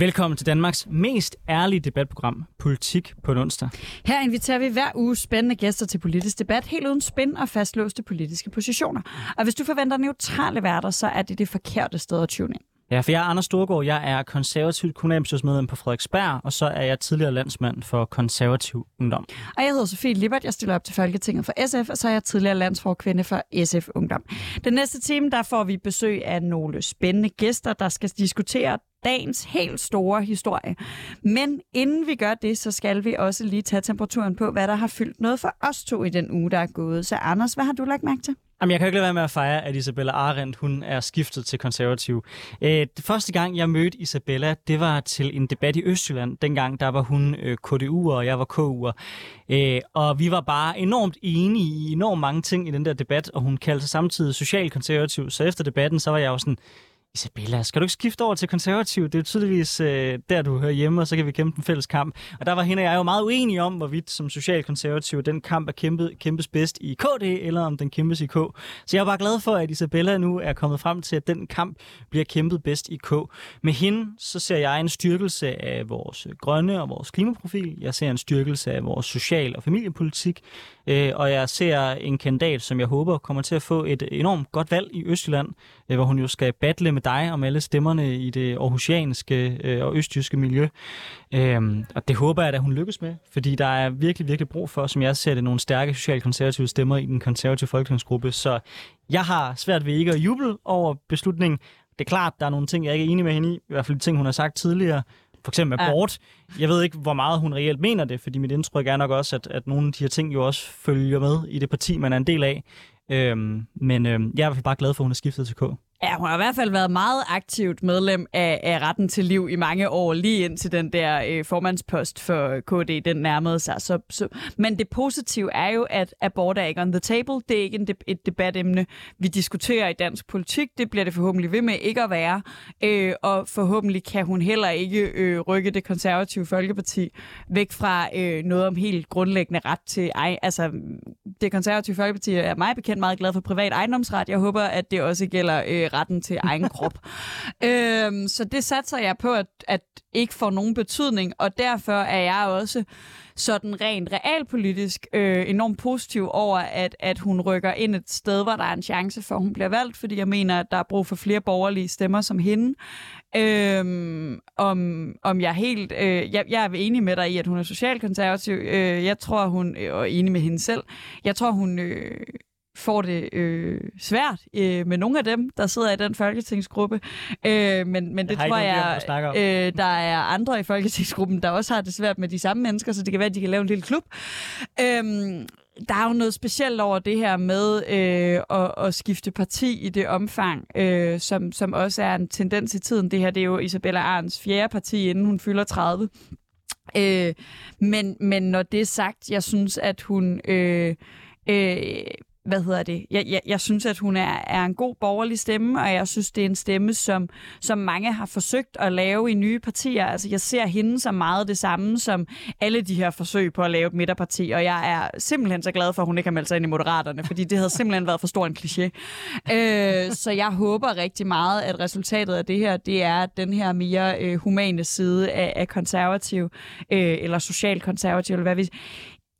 Velkommen til Danmarks mest ærlige debatprogram, Politik på en onsdag. Her inviterer vi hver uge spændende gæster til politisk debat, helt uden spænd og fastlåste politiske positioner. Og hvis du forventer neutrale værter, så er det det forkerte sted at tune ind. Ja, for jeg er Anders Storgård. Jeg er konservativt kommunalbestyrelsesmedlem på Frederiksberg, og så er jeg tidligere landsmand for konservativ ungdom. Og jeg hedder Sofie Lippert. Jeg stiller op til Folketinget for SF, og så er jeg tidligere landsforkvinde for SF Ungdom. Den næste time, der får vi besøg af nogle spændende gæster, der skal diskutere dagens helt store historie. Men inden vi gør det, så skal vi også lige tage temperaturen på, hvad der har fyldt noget for os to i den uge, der er gået. Så Anders, hvad har du lagt mærke til? Jamen, jeg kan ikke lade være med at fejre, at Isabella Arendt, hun er skiftet til konservativ. Øh, det første gang, jeg mødte Isabella, det var til en debat i Østjylland. Dengang, der var hun øh, KDU'er, og jeg var KU'er. Øh, og vi var bare enormt enige i enormt mange ting i den der debat, og hun kaldte sig samtidig socialkonservativ. Så efter debatten, så var jeg jo sådan, Isabella, skal du ikke skifte over til konservativ? Det er jo tydeligvis øh, der, du hører hjemme, og så kan vi kæmpe en fælles kamp. Og der var hende og jeg jo meget uenige om, hvorvidt som socialkonservativ den kamp er kæmpet, kæmpes bedst i KD, eller om den kæmpes i K. Så jeg er bare glad for, at Isabella nu er kommet frem til, at den kamp bliver kæmpet bedst i K. Med hende, så ser jeg en styrkelse af vores grønne og vores klimaprofil. Jeg ser en styrkelse af vores social- og familiepolitik. Øh, og jeg ser en kandidat, som jeg håber kommer til at få et enormt godt valg i Østjylland, øh, hvor hun jo skal battle med dig om alle stemmerne i det aarhusianske øh, og østjyske miljø. Øhm, og det håber jeg, at hun lykkes med, fordi der er virkelig, virkelig brug for, som jeg ser det, nogle stærke socialkonservative stemmer i den konservative folketingsgruppe. Så jeg har svært ved ikke at juble over beslutningen. Det er klart, der er nogle ting, jeg ikke er enig med hende i, i hvert fald de ting, hun har sagt tidligere, for eksempel abort. Ja. Jeg ved ikke, hvor meget hun reelt mener det, fordi mit indtryk er nok også, at, at nogle af de her ting jo også følger med i det parti, man er en del af. Øhm, men øhm, jeg er i hvert fald bare glad for, at hun er skiftet til K. Ja, hun har i hvert fald været meget aktivt medlem af, af retten til liv i mange år, lige indtil den der øh, formandspost for KD, den nærmede sig. Så, så, men det positive er jo, at abort er ikke on the table. Det er ikke en de, et debatemne, vi diskuterer i dansk politik. Det bliver det forhåbentlig ved med ikke at være. Øh, og forhåbentlig kan hun heller ikke øh, rykke det konservative Folkeparti væk fra øh, noget om helt grundlæggende ret til... Ej, altså, det konservative Folkeparti er mig bekendt meget glad for privat ejendomsret. Jeg håber, at det også gælder øh, retten til egen krop. øhm, så det satser jeg på, at, at ikke får nogen betydning, og derfor er jeg også sådan rent realpolitisk øh, enormt positiv over, at, at hun rykker ind et sted, hvor der er en chance for, at hun bliver valgt, fordi jeg mener, at der er brug for flere borgerlige stemmer som hende. Øhm, om, om jeg helt... Øh, jeg, jeg er enig med dig i, at hun er socialkonservativ. Øh, jeg tror, hun... Øh, og enig med hende selv. Jeg tror, hun... Øh, får det øh, svært øh, med nogle af dem, der sidder i den folketingsgruppe. Øh, men, men det tror jeg, øh, der er andre i folketingsgruppen, der også har det svært med de samme mennesker, så det kan være, at de kan lave en lille klub. Øh, der er jo noget specielt over det her med øh, at, at skifte parti i det omfang, øh, som, som også er en tendens i tiden. Det her det er jo Isabella Arns fjerde parti, inden hun fylder 30. Øh, men, men når det er sagt, jeg synes, at hun... Øh, øh, hvad hedder det? Jeg, jeg, jeg synes, at hun er, er en god borgerlig stemme, og jeg synes, det er en stemme, som, som mange har forsøgt at lave i nye partier. Altså, jeg ser hende som meget det samme som alle de her forsøg på at lave et midterparti, og jeg er simpelthen så glad for, at hun ikke har meldt sig ind i Moderaterne, fordi det havde simpelthen været for stor en kliché. Øh, så jeg håber rigtig meget, at resultatet af det her, det er den her mere øh, humane side af, af konservativ, øh, eller socialkonservativ, eller hvad vi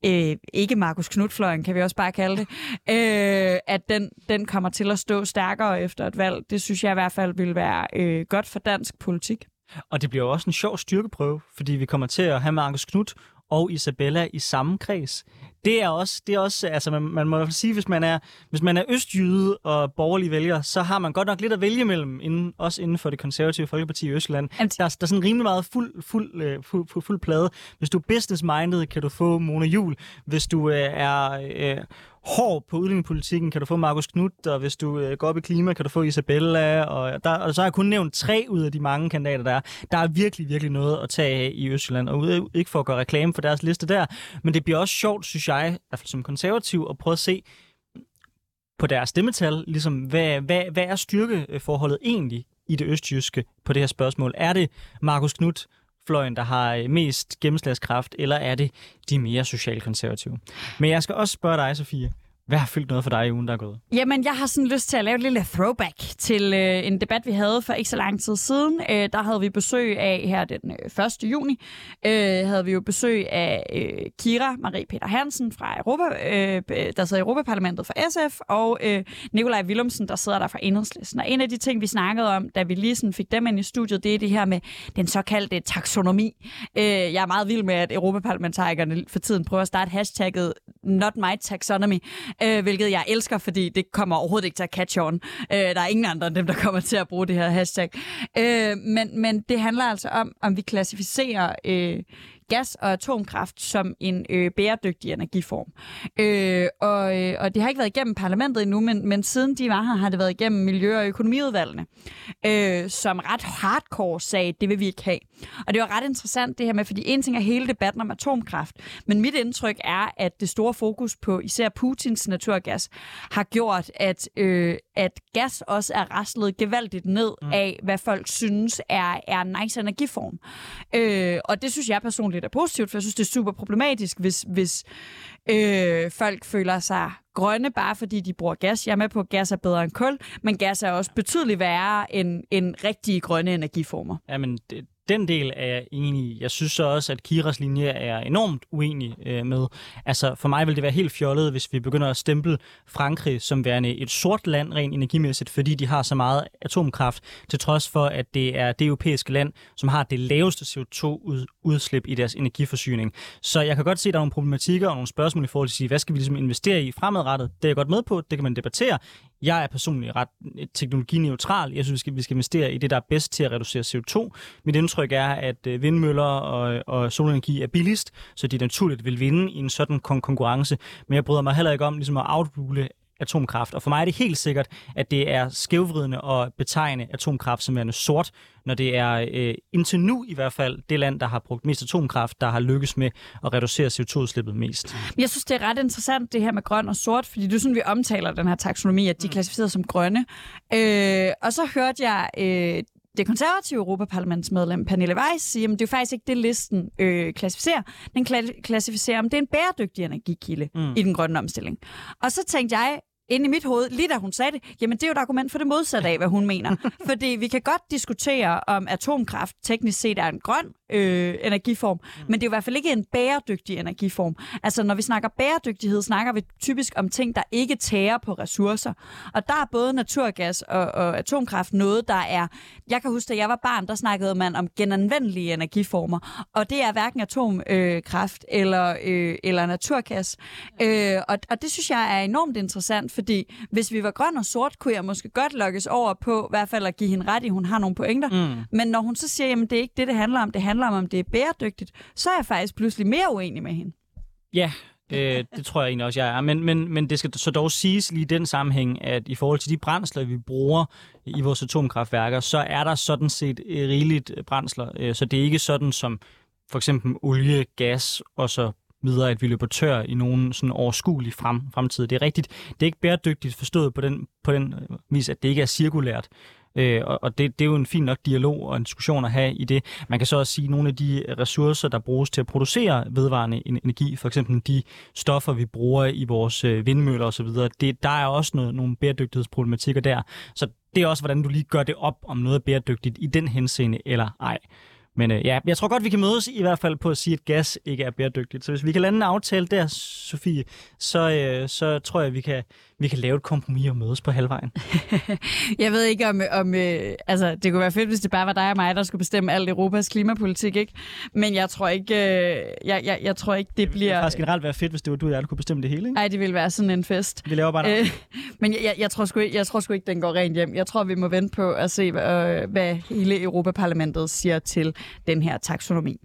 øh, ikke Markus Knudfløjen, kan vi også bare kalde det, øh, at den, den kommer til at stå stærkere efter et valg. Det synes jeg i hvert fald vil være øh, godt for dansk politik. Og det bliver også en sjov styrkeprøve, fordi vi kommer til at have Markus Knud og Isabella i samme kreds det er også, det er også altså man, man må sige, hvis man er, hvis man er østjyde og borgerlig vælger, så har man godt nok lidt at vælge mellem, inden, også inden for det konservative Folkeparti i Østland. Der, der er sådan rimelig meget fuld, fuld, øh, fuld, fuld, fuld plade. Hvis du er business-minded, kan du få Mona Jul. Hvis du øh, er øh, hård på udlændingepolitikken, kan du få Markus Knudt, og hvis du øh, går op i klima, kan du få Isabella, og, der, og så har jeg kun nævnt tre ud af de mange kandidater, der er. Der er virkelig, virkelig noget at tage af i Østjylland, og ikke for at gøre reklame for deres liste der, men det bliver også sjovt, synes jeg, i hvert fald som konservativ, at prøve at se på deres stemmetal, ligesom, hvad, hvad, hvad er styrkeforholdet egentlig i det østjyske på det her spørgsmål? Er det Markus Knudt, venstrefløjen, der har mest gennemslagskraft, eller er det de mere socialkonservative? Men jeg skal også spørge dig, Sofie. Hvad har fyldt noget for dig i ugen, der er gået? Jamen, jeg har sådan lyst til at lave et lille throwback til øh, en debat, vi havde for ikke så lang tid siden. Øh, der havde vi besøg af her den øh, 1. juni. Øh, havde vi jo besøg af øh, Kira Marie Peter Hansen fra Europa, øh, øh der sidder i Europaparlamentet for SF, og øh, Nikolaj Willumsen, der sidder der fra Enhedslisten. Og en af de ting, vi snakkede om, da vi lige sådan fik dem ind i studiet, det er det her med den såkaldte taksonomi. Øh, jeg er meget vild med, at Europaparlamentarikerne for tiden prøver at starte hashtagget Not My Taxonomy, øh, hvilket jeg elsker, fordi det kommer overhovedet ikke til at catch on. Øh, der er ingen andre end dem, der kommer til at bruge det her hashtag. Øh, men, men det handler altså om, om vi klassificerer øh, gas og atomkraft som en øh, bæredygtig energiform. Øh, og, øh, og det har ikke været igennem parlamentet endnu, men, men siden de var her, har det været igennem Miljø- og Økonomiudvalgene, øh, som ret hardcore sagde, det vil vi ikke have. Og det var ret interessant det her med, fordi en ting er hele debatten om atomkraft, men mit indtryk er, at det store fokus på især Putins naturgas har gjort, at, øh, at gas også er raslet gevaldigt ned mm. af, hvad folk synes er, er en nice energiform. Øh, og det synes jeg personligt er positivt, for jeg synes, det er super problematisk, hvis, hvis øh, folk føler sig grønne, bare fordi de bruger gas. Jeg er med på, at gas er bedre end kul, men gas er også betydeligt værre end, end rigtige grønne energiformer. Jamen, det, den del er jeg enig i. Jeg synes så også, at Kiras linje er enormt uenig øh, med. Altså, for mig vil det være helt fjollet, hvis vi begynder at stemple Frankrig som værende et sort land rent energimæssigt, fordi de har så meget atomkraft, til trods for, at det er det europæiske land, som har det laveste CO2-udslip i deres energiforsyning. Så jeg kan godt se, at der er nogle problematikker og nogle spørgsmål i forhold til at sige, hvad skal vi ligesom investere i fremadrettet? Det er jeg godt med på, det kan man debattere. Jeg er personligt ret teknologineutral. Jeg synes, vi skal, vi skal investere i det, der er bedst til at reducere CO2. Mit indtryk er, at øh, vindmøller og, og solenergi er billigst, så de naturligt vil vinde i en sådan kon- konkurrence. Men jeg bryder mig heller ikke om ligesom at outrule atomkraft. Og for mig er det helt sikkert, at det er skævvridende at betegne atomkraft som værende sort, når det er øh, indtil nu i hvert fald det land, der har brugt mest atomkraft, der har lykkes med at reducere CO2-udslippet mest. Jeg synes, det er ret interessant det her med grøn og sort, fordi det er sådan, vi omtaler den her taksonomi, at de er mm. klassificeret som grønne. Øh, og så hørte jeg øh, det konservative Europaparlamentsmedlem Pernille Weiss sige, at det er faktisk ikke det, listen øh, klassificerer. Den klassificerer, om det er en bæredygtig energikilde mm. i den grønne omstilling. Og så tænkte jeg, inde i mit hoved, lige da hun sagde det, jamen det er jo et argument for det modsatte af, hvad hun mener. Fordi vi kan godt diskutere, om atomkraft teknisk set er en grøn øh, energiform, mm. men det er jo i hvert fald ikke en bæredygtig energiform. Altså når vi snakker bæredygtighed, snakker vi typisk om ting, der ikke tærer på ressourcer. Og der er både naturgas og, og atomkraft noget, der er... Jeg kan huske, da jeg var barn, der snakkede man om genanvendelige energiformer, og det er hverken atomkraft øh, eller, øh, eller naturgas. Øh, og, og det synes jeg er enormt interessant, fordi hvis vi var grøn og sort, kunne jeg måske godt lokkes over på, i hvert fald at give hende ret i, hun har nogle pointer. Mm. Men når hun så siger, jamen det er ikke det, det handler om, det handler om, om det er bæredygtigt, så er jeg faktisk pludselig mere uenig med hende. Ja, øh, det tror jeg egentlig også, jeg er. Men, men, men det skal så dog siges lige i den sammenhæng, at i forhold til de brændsler, vi bruger i vores atomkraftværker, så er der sådan set rigeligt brændsler. Øh, så det er ikke sådan som for eksempel olie, gas og så videre, at vi løber tør i nogen sådan overskuelig frem, fremtid. Det er rigtigt. Det er ikke bæredygtigt forstået på den, på den vis, at det ikke er cirkulært. Øh, og og det, det er jo en fin nok dialog og en diskussion at have i det. Man kan så også sige, at nogle af de ressourcer, der bruges til at producere vedvarende energi, for eksempel de stoffer, vi bruger i vores øh, vindmøller osv., det, der er også noget, nogle bæredygtighedsproblematikker der. Så det er også, hvordan du lige gør det op, om noget er bæredygtigt i den henseende eller ej. Men øh, ja, jeg tror godt, vi kan mødes i hvert fald på at sige, at gas ikke er bæredygtigt. Så hvis vi kan lande en aftale der, Sofie, så, øh, så tror jeg, vi kan, vi kan lave et kompromis og mødes på halvvejen. jeg ved ikke om, om øh, altså det kunne være fedt, hvis det bare var dig og mig, der skulle bestemme alt Europas klimapolitik, ikke? Men jeg tror ikke, øh, jeg, jeg, jeg tror ikke, det, det bliver... Det ville faktisk generelt være fedt, hvis det var du og jeg, der kunne bestemme det hele, ikke? Nej, det ville være sådan en fest. Vi laver bare øh, Men jeg, jeg, jeg, tror sgu, jeg tror sgu ikke, den går rent hjem. Jeg tror, vi må vente på at se, hvad, hvad hele Europaparlamentet siger til den her taksonomi.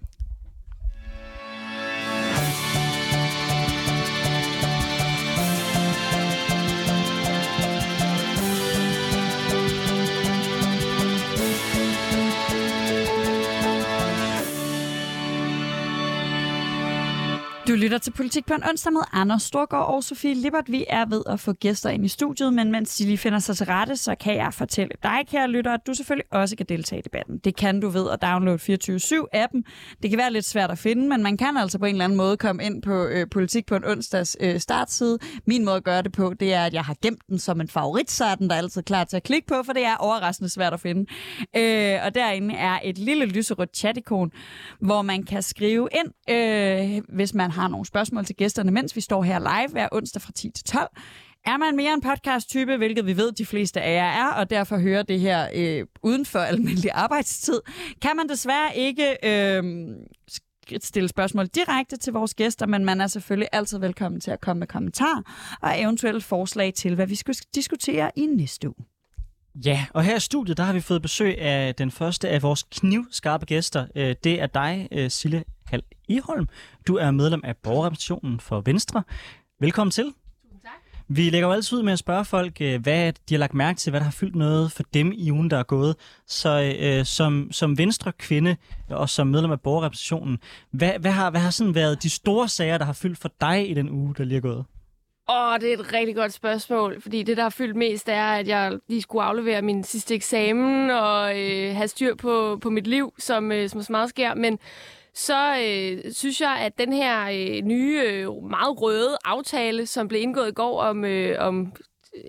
Du lytter til Politik på en onsdag med Anders Storgård og Sofie Lippert. Vi er ved at få gæster ind i studiet, men mens de lige finder sig til rette, så kan jeg fortælle dig, kære lytter, at du selvfølgelig også kan deltage i debatten. Det kan du ved at downloade 24-7-appen. Det kan være lidt svært at finde, men man kan altså på en eller anden måde komme ind på øh, Politik på en onsdags øh, startside. Min måde at gøre det på, det er, at jeg har gemt den som en favorit, så er den der altid klar til at klikke på, for det er overraskende svært at finde. Øh, og derinde er et lille lyserødt chatikon, hvor man kan skrive ind, øh, hvis man har nogle spørgsmål til gæsterne, mens vi står her live hver onsdag fra 10 til 12. Er man mere en podcast-type, hvilket vi ved, de fleste af jer er, og derfor hører det her øh, uden for almindelig arbejdstid, kan man desværre ikke øh, stille spørgsmål direkte til vores gæster, men man er selvfølgelig altid velkommen til at komme med kommentarer og eventuelle forslag til, hvad vi skal diskutere i næste uge. Ja, og her i studiet, der har vi fået besøg af den første af vores knivskarpe gæster. Øh, det er dig, øh, Sille Hal Iholm. Du er medlem af borgerrepræsentationen for Venstre. Velkommen til. Tusind tak. Vi lægger jo altid ud med at spørge folk, øh, hvad de har lagt mærke til, hvad der har fyldt noget for dem i ugen, der er gået. Så øh, som, som venstre kvinde og som medlem af borgerrepræsentationen, hvad, hvad, har, hvad har sådan været de store sager, der har fyldt for dig i den uge, der lige er gået? Åh, oh, det er et rigtig godt spørgsmål, fordi det, der har fyldt mest, er, at jeg lige skulle aflevere min sidste eksamen og øh, have styr på, på mit liv, som, øh, som så meget sker. Men så øh, synes jeg, at den her øh, nye, øh, meget røde aftale, som blev indgået i går om, øh, om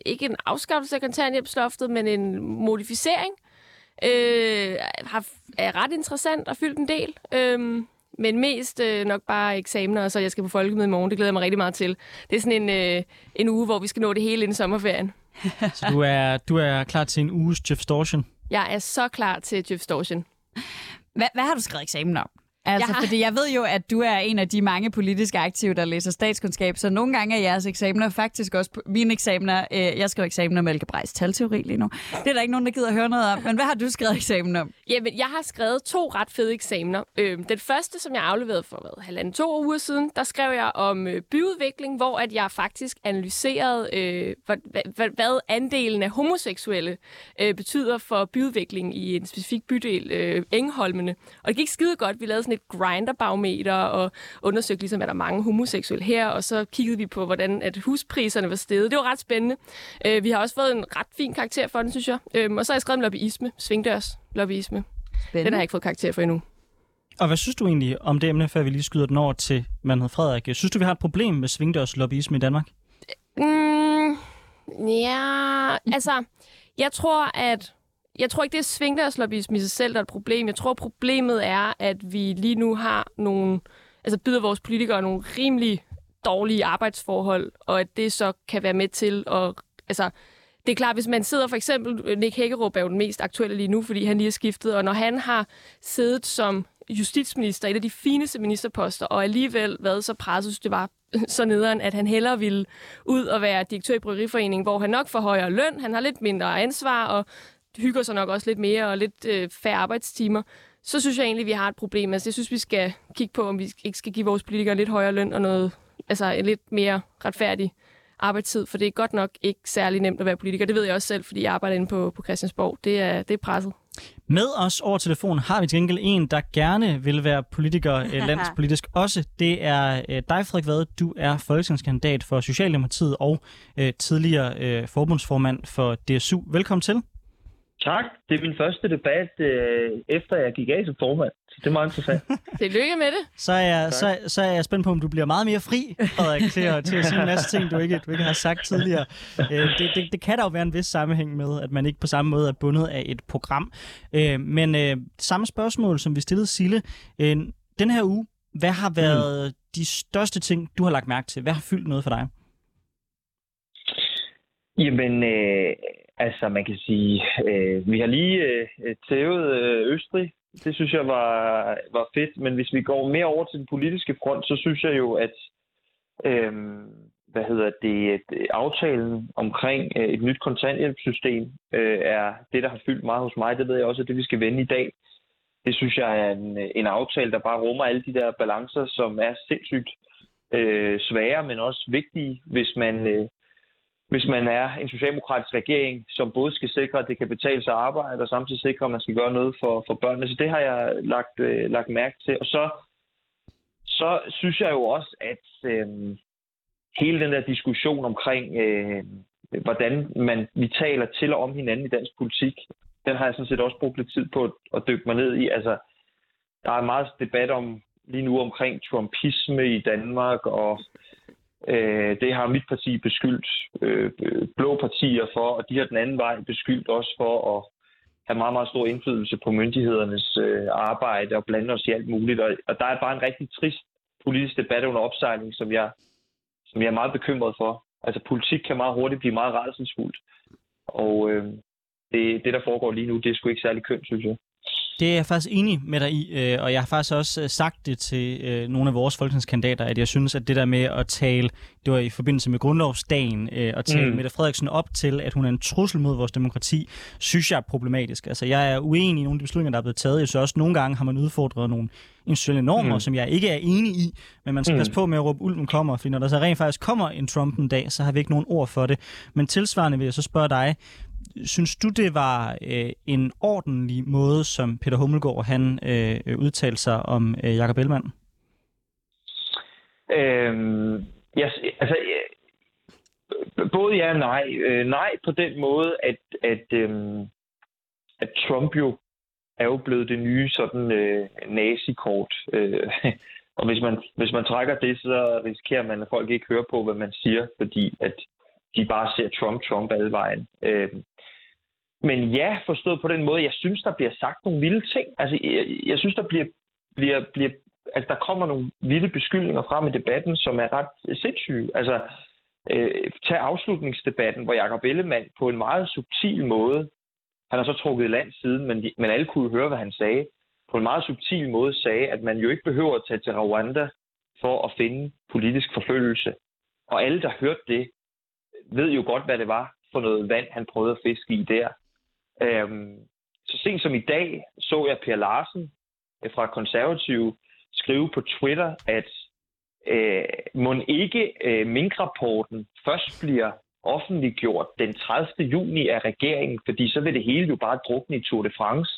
ikke en afskaffelse af kontanthjælpsloftet, men en modificering, øh, har, er ret interessant og fyldt en del. Øh, men mest øh, nok bare eksamener, og så jeg skal på folkemøde i morgen. Det glæder jeg mig rigtig meget til. Det er sådan en, øh, en uge, hvor vi skal nå det hele inden sommerferien. Så du er, du er klar til en uges Jeff Storchen? Jeg er så klar til Jeff Storchen. Hvad, hvad har du skrevet eksamen om? Altså, Jeg har- fordi jeg ved jo, at du er en af de mange politiske aktive, der læser statskundskab, så nogle gange er jeres eksamener faktisk også på- mine eksamener. Øh, jeg skriver eksamen om Elke Breis talteori lige nu. Det er der ikke nogen, der gider høre noget om. Men hvad har du skrevet eksamen om? Jamen, jeg har skrevet to ret fede eksamener. Øh, den første, som jeg afleverede for hvad, halvanden to uger siden, der skrev jeg om øh, byudvikling, hvor at jeg faktisk analyserede, øh, hvad, hvad, hvad andelen af homoseksuelle øh, betyder for byudvikling i en specifik bydel, øh, Engholmene. Og det gik skide godt. Vi lavede sådan et grinderbarometer og undersøgte ligesom, er der mange homoseksuelle her, og så kiggede vi på, hvordan at huspriserne var steget. Det var ret spændende. Øh, vi har også fået en ret fin karakter for den, synes jeg. Øh, og så har jeg skrevet om lobbyisme, svingdørs lobbyisme. Den har jeg ikke fået karakter for endnu. Og hvad synes du egentlig om det emne, før vi lige skyder den over til Manhed Frederik? Synes du, vi har et problem med svingdørs lobbyisme i Danmark? Mm, ja, altså, jeg tror, at jeg tror ikke, det er svingdørslobbyisme i sig selv, der er et problem. Jeg tror, problemet er, at vi lige nu har nogle, altså byder vores politikere nogle rimelig dårlige arbejdsforhold, og at det så kan være med til at, altså, det er klart, hvis man sidder for eksempel, øh, Nick Hækkerup er jo den mest aktuelle lige nu, fordi han lige er skiftet, og når han har siddet som justitsminister, et af de fineste ministerposter, og alligevel været så presset, synes det var så nederen, at han hellere ville ud og være direktør i Bryggeriforeningen, hvor han nok får højere løn, han har lidt mindre ansvar, og hygger sig nok også lidt mere, og lidt øh, færre arbejdstimer, så synes jeg egentlig, at vi har et problem. Altså, jeg synes, vi skal kigge på, om vi ikke skal give vores politikere lidt højere løn og noget, altså en lidt mere retfærdig arbejdstid, for det er godt nok ikke særlig nemt at være politiker. Det ved jeg også selv, fordi jeg arbejder inde på, på Christiansborg. Det er, det er presset. Med os over telefon har vi til gengæld en, der gerne vil være politiker øh, landspolitisk også. Det er øh, dig, Frederik Vade. Du er folketingskandidat for Socialdemokratiet og øh, tidligere øh, forbundsformand for DSU. Velkommen til. Tak. Det er min første debat, øh, efter jeg gik af som formand. Så det er meget interessant. Tillykke med det. Så er, jeg, så, så er jeg spændt på, om du bliver meget mere fri, Frederik, til at, til at sige en masse ting, du ikke, du ikke har sagt tidligere. Øh, det, det, det kan der jo være en vis sammenhæng med, at man ikke på samme måde er bundet af et program. Øh, men øh, samme spørgsmål, som vi stillede Sille. Øh, den her uge, hvad har været mm. de største ting, du har lagt mærke til? Hvad har fyldt noget for dig? Jamen, øh, altså man kan sige, øh, vi har lige øh, tævet øh, Østrig. Det synes jeg var, var fedt. Men hvis vi går mere over til den politiske front, så synes jeg jo, at øh, hvad hedder det, at aftalen omkring øh, et nyt kontanthjælpssystem øh, er det, der har fyldt meget hos mig. Det ved jeg også, at det vi skal vende i dag. Det synes jeg er en, en aftale, der bare rummer alle de der balancer, som er sindssygt øh, svære, men også vigtige, hvis man, øh, hvis man er en socialdemokratisk regering, som både skal sikre, at det kan betale sig at arbejde, og samtidig sikre, at man skal gøre noget for, for børnene. Så det har jeg lagt, øh, lagt mærke til. Og så så synes jeg jo også, at øh, hele den der diskussion omkring, øh, hvordan man, vi taler til og om hinanden i dansk politik, den har jeg sådan set også brugt lidt tid på at dykke mig ned i. Altså, der er meget debat om lige nu omkring trumpisme i Danmark, og øh, det har mit parti beskyldt øh, blå partier for, og de har den anden vej beskyldt også for at have meget, meget stor indflydelse på myndighedernes øh, arbejde og blande os i alt muligt. Og, og der er bare en rigtig trist politisk debat under opsejling, som jeg, som jeg er meget bekymret for. Altså politik kan meget hurtigt blive meget redselsfuldt. Og øh, det, det, der foregår lige nu, det er sgu ikke særlig kønt, synes jeg. Det er jeg faktisk enig med dig i, øh, og jeg har faktisk også øh, sagt det til øh, nogle af vores folketingskandidater, at jeg synes, at det der med at tale, det var i forbindelse med grundlovsdagen, at tale mm. Mette Frederiksen op til, at hun er en trussel mod vores demokrati, synes jeg er problematisk. Altså, jeg er uenig i nogle af de beslutninger, der er blevet taget. Jeg synes også, at nogle gange har man udfordret nogle institutionelle normer, mm. som jeg ikke er enig i, men man skal mm. passe på med at råbe, ulven kommer, for når der så rent faktisk kommer en Trump en dag, så har vi ikke nogen ord for det. Men tilsvarende vil jeg så spørge dig, Synes du, det var øh, en ordentlig måde, som Peter Hummelgaard han øh, udtalte sig om øh, Jakob Ellemann? Øhm, jeg, altså, jeg, både ja og nej. Øh, nej på den måde, at, at, øh, at Trump jo er jo blevet det nye sådan øh, nazikort. Øh, og hvis man, hvis man trækker det, så risikerer man, at folk ikke hører på, hvad man siger, fordi at de bare ser Trump, Trump alle vejen. Øh, men ja, forstået på den måde, jeg synes, der bliver sagt nogle vilde ting. Altså, jeg, jeg synes, der bliver, bliver, bliver altså, der kommer nogle vilde beskyldninger frem i debatten, som er ret sindssyge. Altså, øh, tag afslutningsdebatten, hvor Jacob Ellemann på en meget subtil måde, han har så trukket land siden, men, de, men alle kunne høre, hvad han sagde, på en meget subtil måde sagde, at man jo ikke behøver at tage til Rwanda for at finde politisk forfølgelse. Og alle, der hørte det, ved jo godt, hvad det var for noget vand, han prøvede at fiske i der. Øhm, så sent som i dag så jeg Per Larsen øh, fra Konservative skrive på Twitter, at øh, må ikke øh, minkrapporten først bliver offentliggjort den 30. juni af regeringen, fordi så vil det hele jo bare drukne i Tour de France.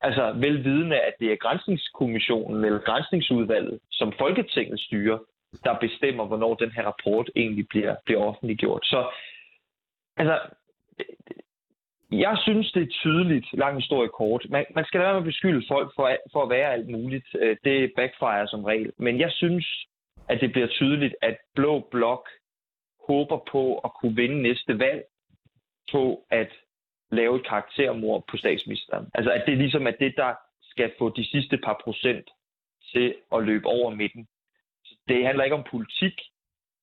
Altså velvidende, at det er grænsningskommissionen eller grænsningsudvalget, som Folketinget styrer, der bestemmer, hvornår den her rapport egentlig bliver, bliver offentliggjort. Så altså, jeg synes, det er tydeligt, lang historie kort. Man, man skal lade være med at beskylde folk for, for at være alt muligt. Øh, det backfire som regel. Men jeg synes, at det bliver tydeligt, at Blå Blok håber på at kunne vinde næste valg på at lave et karaktermord på statsministeren. Altså, at det ligesom er det, der skal få de sidste par procent til at løbe over midten. Det handler ikke om politik.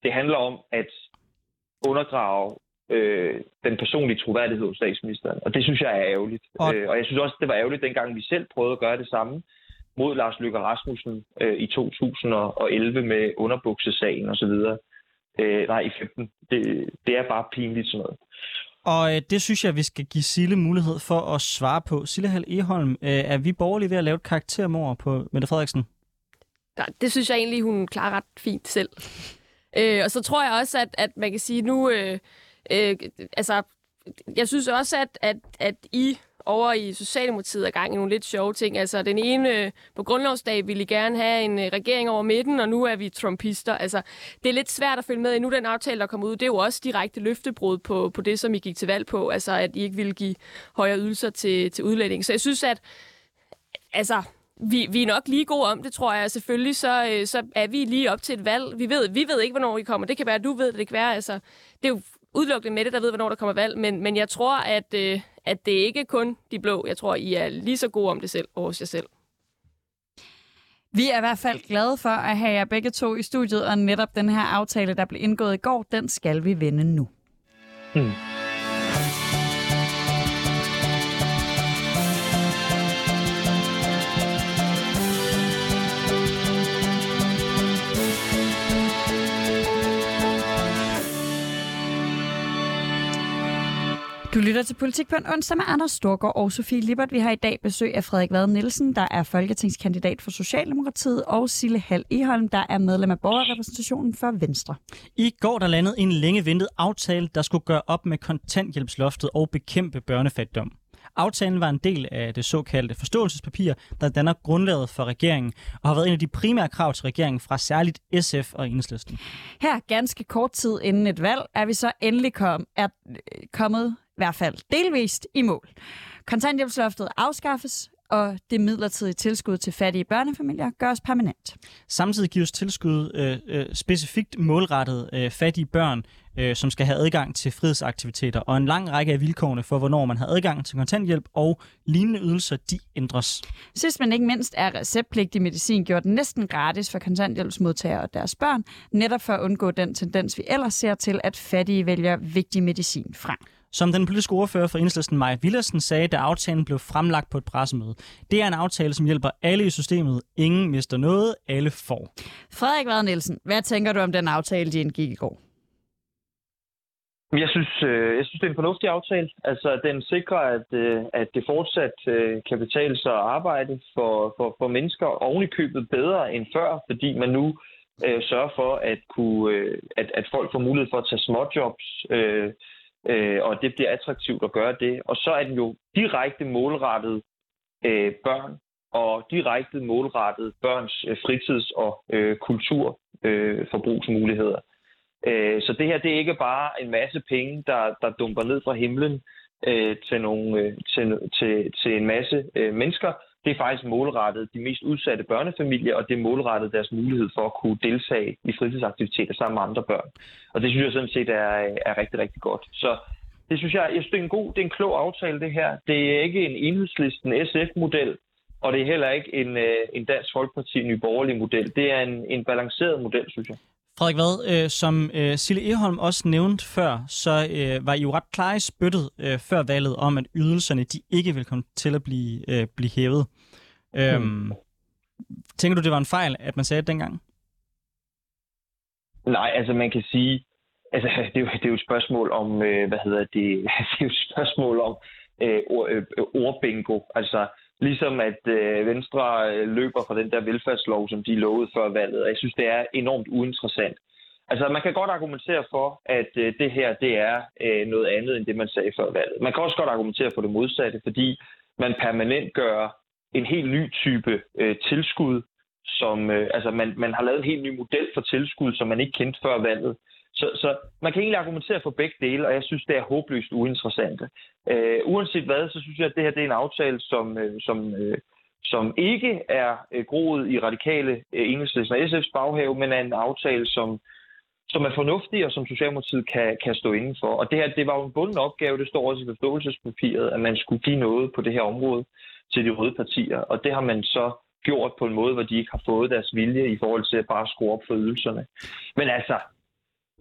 Det handler om at undergrave øh, den personlige troværdighed hos statsministeren. Og det synes jeg er ærgerligt. Og, øh, og jeg synes også, det var ærgerligt, dengang vi selv prøvede at gøre det samme mod Lars Løkke Rasmussen øh, i 2011 med underbuksesagen osv. Øh, nej, i 15. Det, det er bare pinligt sådan noget. Og øh, det synes jeg, vi skal give Sille mulighed for at svare på. Sille Hall Eholm, øh, er vi borgerlige ved at lave et karaktermord på Mette Frederiksen? Ja, det synes jeg egentlig, hun klarer ret fint selv. Øh, og så tror jeg også, at, at man kan sige, nu... Øh, Øh, altså, jeg synes også, at, at, at I over i Socialdemokratiet er gang i nogle lidt sjove ting. Altså, den ene øh, på grundlovsdag ville I gerne have en øh, regering over midten, og nu er vi trumpister. Altså, det er lidt svært at følge med i. Nu den aftale, der kommer ud, det er jo også direkte løftebrud på, på det, som I gik til valg på. Altså, at I ikke ville give højere ydelser til, til udlænding. Så jeg synes, at altså, vi, vi er nok lige gode om det, tror jeg. Selvfølgelig så, øh, så er vi lige op til et valg. Vi ved, vi ved ikke, hvornår I kommer. Det kan være, at du ved det. Det kan være, altså, det er jo udelukkende med det, der ved, hvornår der kommer valg, men, men jeg tror, at, øh, at det ikke kun de blå. Jeg tror, I er lige så gode om det selv og hos jer selv. Vi er i hvert fald glade for at have jer begge to i studiet, og netop den her aftale, der blev indgået i går, den skal vi vende nu. Hmm. Du lytter til Politik på en onsdag med Anders Storgård og Sofie Libert. Vi har i dag besøg af Frederik Vad Nielsen, der er folketingskandidat for Socialdemokratiet, og Sille Hal Eholm, der er medlem af borgerrepræsentationen for Venstre. I går der landede en længe ventet aftale, der skulle gøre op med kontanthjælpsloftet og bekæmpe børnefattigdom. Aftalen var en del af det såkaldte forståelsespapir, der danner grundlaget for regeringen, og har været en af de primære krav til regeringen fra særligt SF og Enhedslisten. Her ganske kort tid inden et valg er vi så endelig kom, er øh, kommet i hvert fald delvist i mål. Kontanthjælpsloftet afskaffes, og det midlertidige tilskud til fattige børnefamilier gøres permanent. Samtidig gives tilskud øh, øh, specifikt målrettet øh, fattige børn, øh, som skal have adgang til frihedsaktiviteter, og en lang række af vilkårene for, hvornår man har adgang til kontanthjælp og lignende ydelser, de ændres. Sidst men ikke mindst er receptpligtig medicin gjort næsten gratis for kontanthjælpsmodtagere og deres børn, netop for at undgå den tendens, vi ellers ser til, at fattige vælger vigtig medicin fra. Som den politiske ordfører for Enhedslisten, Maja Villersen, sagde, da aftalen blev fremlagt på et pressemøde. Det er en aftale, som hjælper alle i systemet. Ingen mister noget, alle får. Frederik Vad Nielsen, hvad tænker du om den aftale, de indgik i går? Jeg synes, øh, jeg synes, det er en fornuftig aftale. Altså, den sikrer, at, øh, at det fortsat øh, kan betale sig at arbejde for, for, for mennesker oven i købet bedre end før, fordi man nu øh, sørger for, at, kunne, øh, at, at folk får mulighed for at tage småjobs, øh, øh, og det bliver attraktivt at gøre det. Og så er den jo direkte målrettet øh, børn, og direkte målrettet børns øh, fritids- og øh, kulturforbrugsmuligheder. Øh, øh, så det her det er ikke bare en masse penge, der, der dumper ned fra himlen øh, til, nogle, øh, til, til, til en masse øh, mennesker. Det er faktisk målrettet de mest udsatte børnefamilier, og det er målrettet deres mulighed for at kunne deltage i fritidsaktiviteter sammen med andre børn. Og det synes jeg sådan set er, er rigtig, rigtig godt. Så det synes jeg, jeg synes, det er en god, det er en klog aftale, det her. Det er ikke en enhedslisten SF-model, og det er heller ikke en, øh, en Dansk Folkeparti Ny Borgerlig model. Det er en, en balanceret model, synes jeg. Frederik Vad, øh, som øh, Sille Eholm også nævnte før, så øh, var I jo ret klare i spyttet øh, før valget om, at ydelserne de ikke vil komme til at blive, øh, blive hævet. Øhm, hmm. Tænker du, det var en fejl, at man sagde det dengang? Nej, altså man kan sige, altså det er jo, det er jo et spørgsmål om, øh, hvad hedder det, det er jo et spørgsmål om øh, ord, øh, ordbingo. Altså Ligesom at øh, Venstre øh, løber fra den der velfærdslov, som de lovede før valget. Og jeg synes, det er enormt uinteressant. Altså, man kan godt argumentere for, at øh, det her det er øh, noget andet, end det man sagde før valget. Man kan også godt argumentere for det modsatte, fordi man permanent gør en helt ny type øh, tilskud, som, øh, altså man, man har lavet en helt ny model for tilskud, som man ikke kendte før valget. Så, så man kan egentlig argumentere for begge dele, og jeg synes, det er håbløst uinteressant. Øh, uanset hvad, så synes jeg, at det her det er en aftale, som, øh, som, øh, som ikke er øh, groet i radikale øh, enhedslisten og SF's baghave, men er en aftale, som, som er fornuftig, og som Socialdemokratiet kan, kan stå inden for. Og det her, det var jo en bunden opgave, det står også i forståelsespapiret, at man skulle give noget på det her område til de røde partier. Og det har man så gjort på en måde, hvor de ikke har fået deres vilje i forhold til at bare skrue op for ydelserne. Men altså,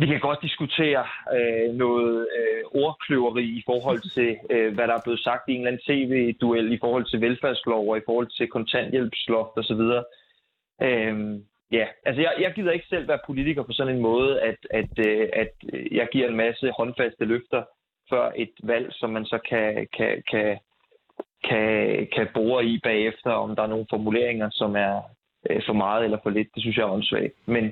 vi kan godt diskutere øh, noget øh, ordkløveri i forhold til, øh, hvad der er blevet sagt i en eller anden tv-duel i forhold til velfærdslov og i forhold til kontanthjælpsloft osv. Øh, ja, altså jeg, jeg gider ikke selv være politiker på sådan en måde, at, at, øh, at jeg giver en masse håndfaste løfter før et valg, som man så kan, kan, kan, kan, kan bore i bagefter, om der er nogle formuleringer, som er øh, for meget eller for lidt. Det synes jeg er åndssvagt. Men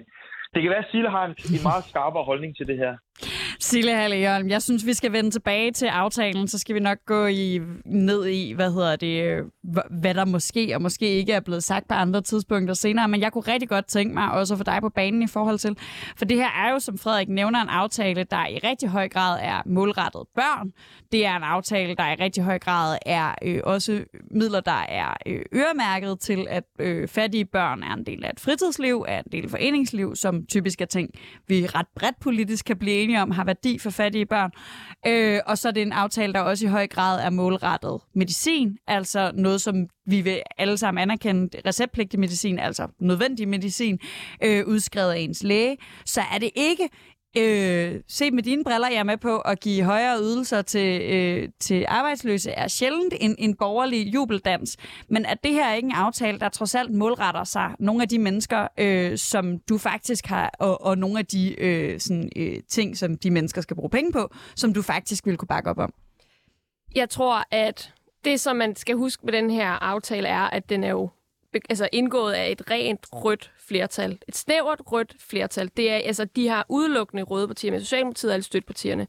det kan være, at Sille har en, en meget skarpere holdning til det her. Sille Halleholm, jeg synes, vi skal vende tilbage til aftalen, så skal vi nok gå i, ned i, hvad hedder det, hvad der måske og måske ikke er blevet sagt på andre tidspunkter senere, men jeg kunne rigtig godt tænke mig også at få dig på banen i forhold til, for det her er jo, som Frederik nævner, en aftale, der i rigtig høj grad er målrettet børn. Det er en aftale, der i rigtig høj grad er øh, også midler, der er øh, øremærket til, at øh, fattige børn er en del af et fritidsliv, er en del af foreningsliv, som typisk er ting, vi ret bredt politisk kan blive enige om, har værdi for fattige børn. Øh, og så er det en aftale, der også i høj grad er målrettet medicin, altså noget, som vi vil alle sammen anerkende, receptpligtig medicin, altså nødvendig medicin, øh, udskrevet af ens læge, så er det ikke øh, se med dine briller, jeg er med på at give højere ydelser til, øh, til arbejdsløse, er sjældent en, en borgerlig jubeldans. Men at det her er ikke en aftale, der trods alt målretter sig nogle af de mennesker, øh, som du faktisk har, og, og nogle af de øh, sådan, øh, ting, som de mennesker skal bruge penge på, som du faktisk vil kunne bakke op om? Jeg tror, at det, som man skal huske med den her aftale, er, at den er jo altså indgået af et rent rødt flertal. Et snævert rødt flertal. Det er, altså, de har udelukkende røde partier men Socialdemokratiet er alle støttepartierne.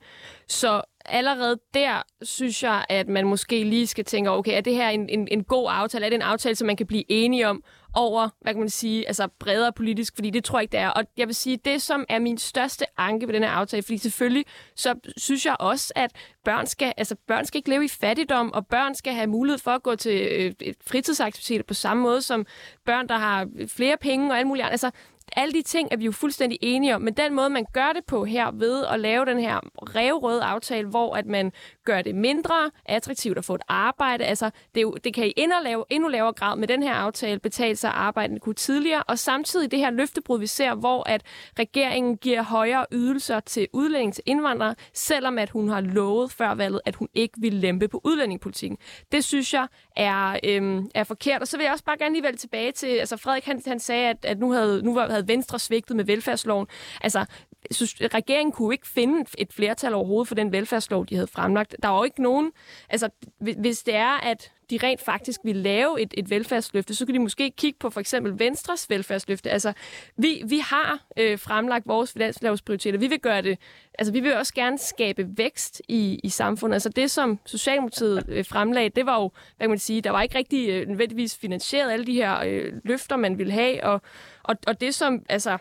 Så allerede der synes jeg, at man måske lige skal tænke, okay, er det her en, en, en god aftale? Er det en aftale, som man kan blive enige om over, hvad kan man sige, altså bredere politisk? Fordi det tror jeg ikke, det er. Og jeg vil sige, det som er min største anke ved den her aftale, fordi selvfølgelig, så synes jeg også, at børn skal, altså børn skal ikke leve i fattigdom, og børn skal have mulighed for at gå til øh, fritidsaktiviteter på samme måde som børn, der har flere penge og alt muligt andet. Altså, alle de ting er vi jo fuldstændig enige om, men den måde, man gør det på her ved at lave den her revrøde aftale, hvor at man gør det mindre attraktivt at få et arbejde, altså det, jo, det kan i endnu, lave, endnu lavere grad med den her aftale betale sig arbejde end kunne tidligere, og samtidig det her løftebrud, vi ser, hvor at regeringen giver højere ydelser til udlændinge til indvandrere, selvom at hun har lovet før valget, at hun ikke vil lempe på udlændingepolitikken. Det synes jeg er, øhm, er forkert, og så vil jeg også bare gerne lige vælge tilbage til, altså Frederik han, han sagde, at, at nu havde, nu havde Venstre svigtet med velfærdsloven. Altså, synes, regeringen kunne ikke finde et flertal overhovedet for den velfærdslov, de havde fremlagt. Der var jo ikke nogen... Altså, hvis det er, at de rent faktisk vil lave et, et velfærdsløfte, så kan de måske kigge på for eksempel Venstres velfærdsløfte. Altså, vi, vi har øh, fremlagt vores finanslovsprioriteter. Vi vil gøre det, altså vi vil også gerne skabe vækst i, i samfundet. Altså det, som Socialdemokratiet øh, fremlagde, det var jo, hvad kan man sige, der var ikke rigtig øh, nødvendigvis finansieret alle de her øh, løfter, man ville have, og, og, og det som, altså,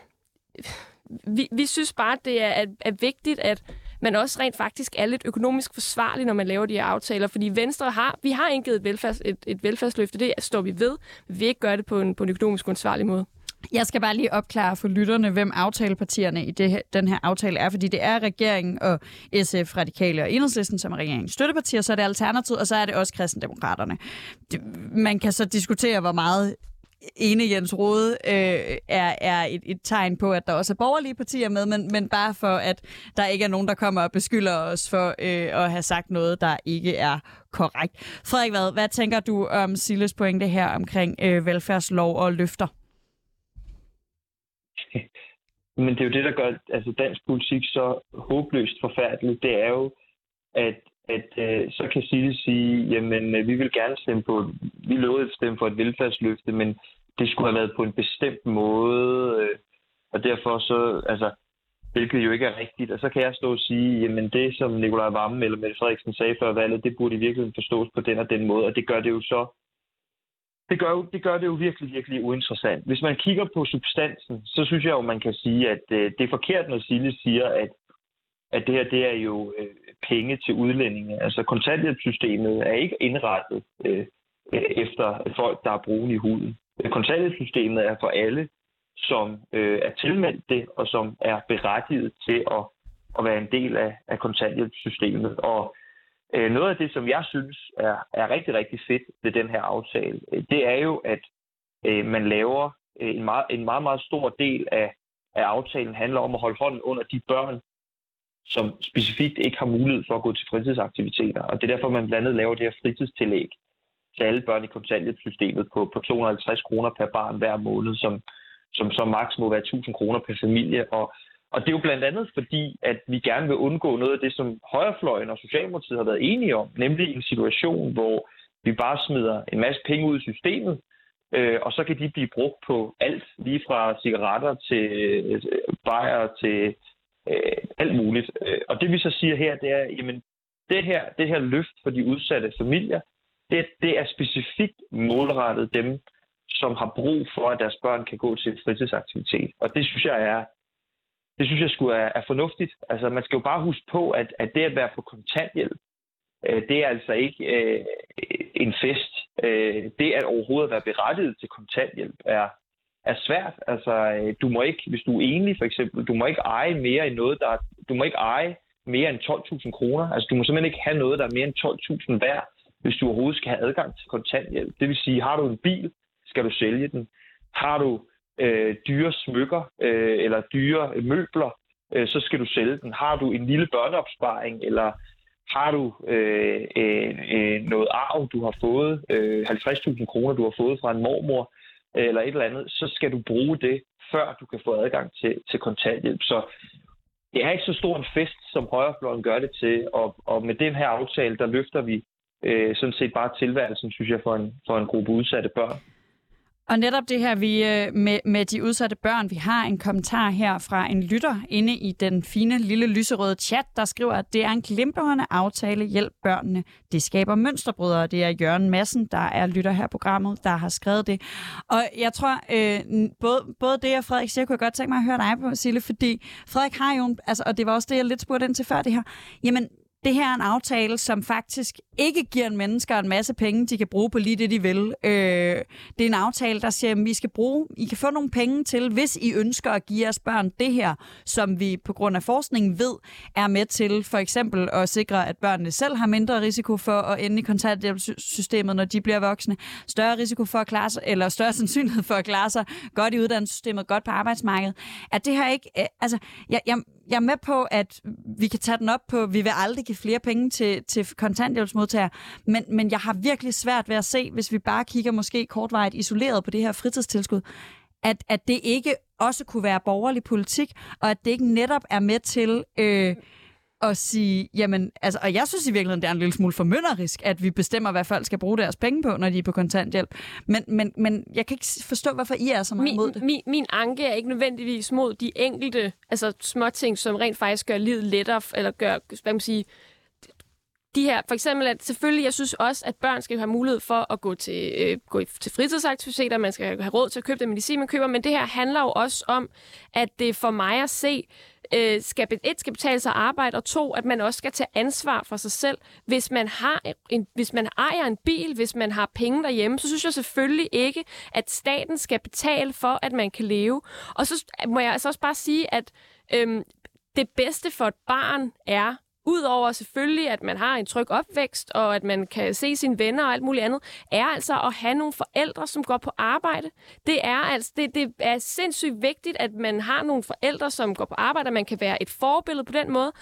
vi, vi synes bare, det er, er, er vigtigt, at man også rent faktisk er lidt økonomisk forsvarlig, når man laver de her aftaler. Fordi Venstre har, vi har indgivet et, velfærds, et, et velfærdsløfte, det står vi ved. Vi vil ikke gøre det på en, på en økonomisk ansvarlig måde. Jeg skal bare lige opklare for lytterne, hvem aftalepartierne i det her, den her aftale er, fordi det er regeringen og SF, Radikale og Enhedslisten, som er regeringens støttepartier, så er det Alternativet, og så er det også Kristendemokraterne. Man kan så diskutere, hvor meget ene Jens Rode øh, er, er et, et tegn på, at der også er borgerlige partier med, men, men bare for, at der ikke er nogen, der kommer og beskylder os for øh, at have sagt noget, der ikke er korrekt. Frederik, hvad, hvad tænker du om Silles pointe her omkring øh, velfærdslov og løfter? Men det er jo det, der gør altså dansk politik så håbløst forfærdeligt. Det er jo, at at øh, så kan City sige, jamen øh, vi vil gerne stemme på, vi lovede at stemme for et velfærdsløfte, men det skulle have været på en bestemt måde, øh, og derfor så, altså, hvilket jo ikke er rigtigt. Og så kan jeg stå og sige, jamen det, som Nikolaj Vammen eller Mette Frederiksen sagde før valget, det burde i virkeligheden forstås på den og den måde, og det gør det jo så det gør, jo, det gør det jo virkelig, virkelig uinteressant. Hvis man kigger på substansen, så synes jeg jo, man kan sige, at øh, det er forkert, når Sille siger, at at det her det er jo øh, penge til udlændinge. Altså kontanthjælpssystemet er ikke indrettet øh, efter folk, der er brune i huden. Kontanthjælpssystemet er for alle, som øh, er tilmeldt det, og som er berettiget til at, at være en del af, af kontanthjælpssystemet. Og øh, noget af det, som jeg synes er, er rigtig, rigtig fedt ved den her aftale, øh, det er jo, at øh, man laver øh, en, meget, en meget, meget stor del af, af aftalen handler om at holde hånden under de børn, som specifikt ikke har mulighed for at gå til fritidsaktiviteter. Og det er derfor, man blandt andet laver det her fritidstillæg til alle børn i kontanthjælpssystemet på, på 250 kroner per barn hver måned, som, som så maks må være 1000 kroner per familie. Og, og det er jo blandt andet fordi, at vi gerne vil undgå noget af det, som højrefløjen og Socialdemokratiet har været enige om, nemlig en situation, hvor vi bare smider en masse penge ud i systemet, øh, og så kan de blive brugt på alt, lige fra cigaretter til øh, bajer til øh, alt muligt. Øh, og det vi så siger her, det er, jamen, det her, det her løft for de udsatte familier, det, det er specifikt målrettet dem, som har brug for, at deres børn kan gå til fritidsaktivitet. Og det synes jeg er, det synes jeg skulle er, er fornuftigt. Altså, man skal jo bare huske på, at, at det at være på kontanthjælp, øh, det er altså ikke øh, en fest. Øh, det at overhovedet være berettiget til kontanthjælp er, er svært. Altså, øh, du må ikke, hvis du er enlig for eksempel, du må ikke eje mere end noget, der du må ikke eje mere end 12.000 kroner. Altså, du må simpelthen ikke have noget, der er mere end 12.000 værd, hvis du overhovedet skal have adgang til kontanthjælp. Det vil sige, har du en bil, skal du sælge den. Har du øh, dyre smykker øh, eller dyre møbler, øh, så skal du sælge den. Har du en lille børneopsparing, eller har du øh, øh, øh noget arv, du har fået, øh, 50.000 kroner, du har fået fra en mormor, eller et eller andet, så skal du bruge det, før du kan få adgang til, til kontanthjælp. Så det er ikke så stor en fest, som højrefløjen gør det til, og, og med den her aftale, der løfter vi øh, sådan set bare tilværelsen, synes jeg, for en, for en gruppe udsatte børn. Og netop det her vi, øh, med, med de udsatte børn, vi har en kommentar her fra en lytter inde i den fine lille lyserøde chat, der skriver, at det er en glimrende aftale, hjælp børnene. Det skaber mønsterbrydere. Det er Jørgen Madsen, der er lytter her på programmet, der har skrevet det. Og jeg tror, øh, både, både det og Frederik siger, kunne jeg godt tænke mig at høre dig på, Sille, fordi Frederik har jo, altså, og det var også det, jeg lidt spurgte ind til før det her, jamen det her er en aftale, som faktisk ikke giver en mennesker en masse penge, de kan bruge på lige det, de vil. Øh, det er en aftale, der siger, at vi skal bruge, I kan få nogle penge til, hvis I ønsker at give jeres børn det her, som vi på grund af forskningen ved, er med til for eksempel at sikre, at børnene selv har mindre risiko for at ende i kontanthjælpssystemet, når de bliver voksne, større risiko for at klare sig, eller større sandsynlighed for at klare sig godt i uddannelsessystemet, godt på arbejdsmarkedet. At det her ikke, øh, altså, jeg, jeg, jeg er med på, at vi kan tage den op på, vi vil aldrig give flere penge til, til kontanthjælpsmodtagere, men, men jeg har virkelig svært ved at se, hvis vi bare kigger måske kortvarigt isoleret på det her fritidstilskud, at, at det ikke også kunne være borgerlig politik, og at det ikke netop er med til... Øh, at sige, jamen, altså, og jeg synes i virkeligheden, det er en lille smule formynderisk, at vi bestemmer, hvad folk skal bruge deres penge på, når de er på kontanthjælp. Men, men, men jeg kan ikke forstå, hvorfor I er så meget min, imod det. Min, min anke er ikke nødvendigvis mod de enkelte altså småting, som rent faktisk gør livet lettere, eller gør, hvad man sige, de her, for eksempel, at selvfølgelig, jeg synes også, at børn skal have mulighed for at gå til, øh, gå til fritidsaktiviteter, man skal have råd til at købe den medicin, man køber, men det her handler jo også om, at det for mig at se, øh, skal, et, skal betale sig arbejde, og to, at man også skal tage ansvar for sig selv. Hvis man, har en, hvis man ejer en bil, hvis man har penge derhjemme, så synes jeg selvfølgelig ikke, at staten skal betale for, at man kan leve. Og så må jeg altså også bare sige, at øhm, det bedste for et barn er Udover selvfølgelig, at man har en tryg opvækst, og at man kan se sine venner og alt muligt andet, er altså at have nogle forældre, som går på arbejde. Det er, altså, det, det er sindssygt vigtigt, at man har nogle forældre, som går på arbejde, og man kan være et forbillede på den måde.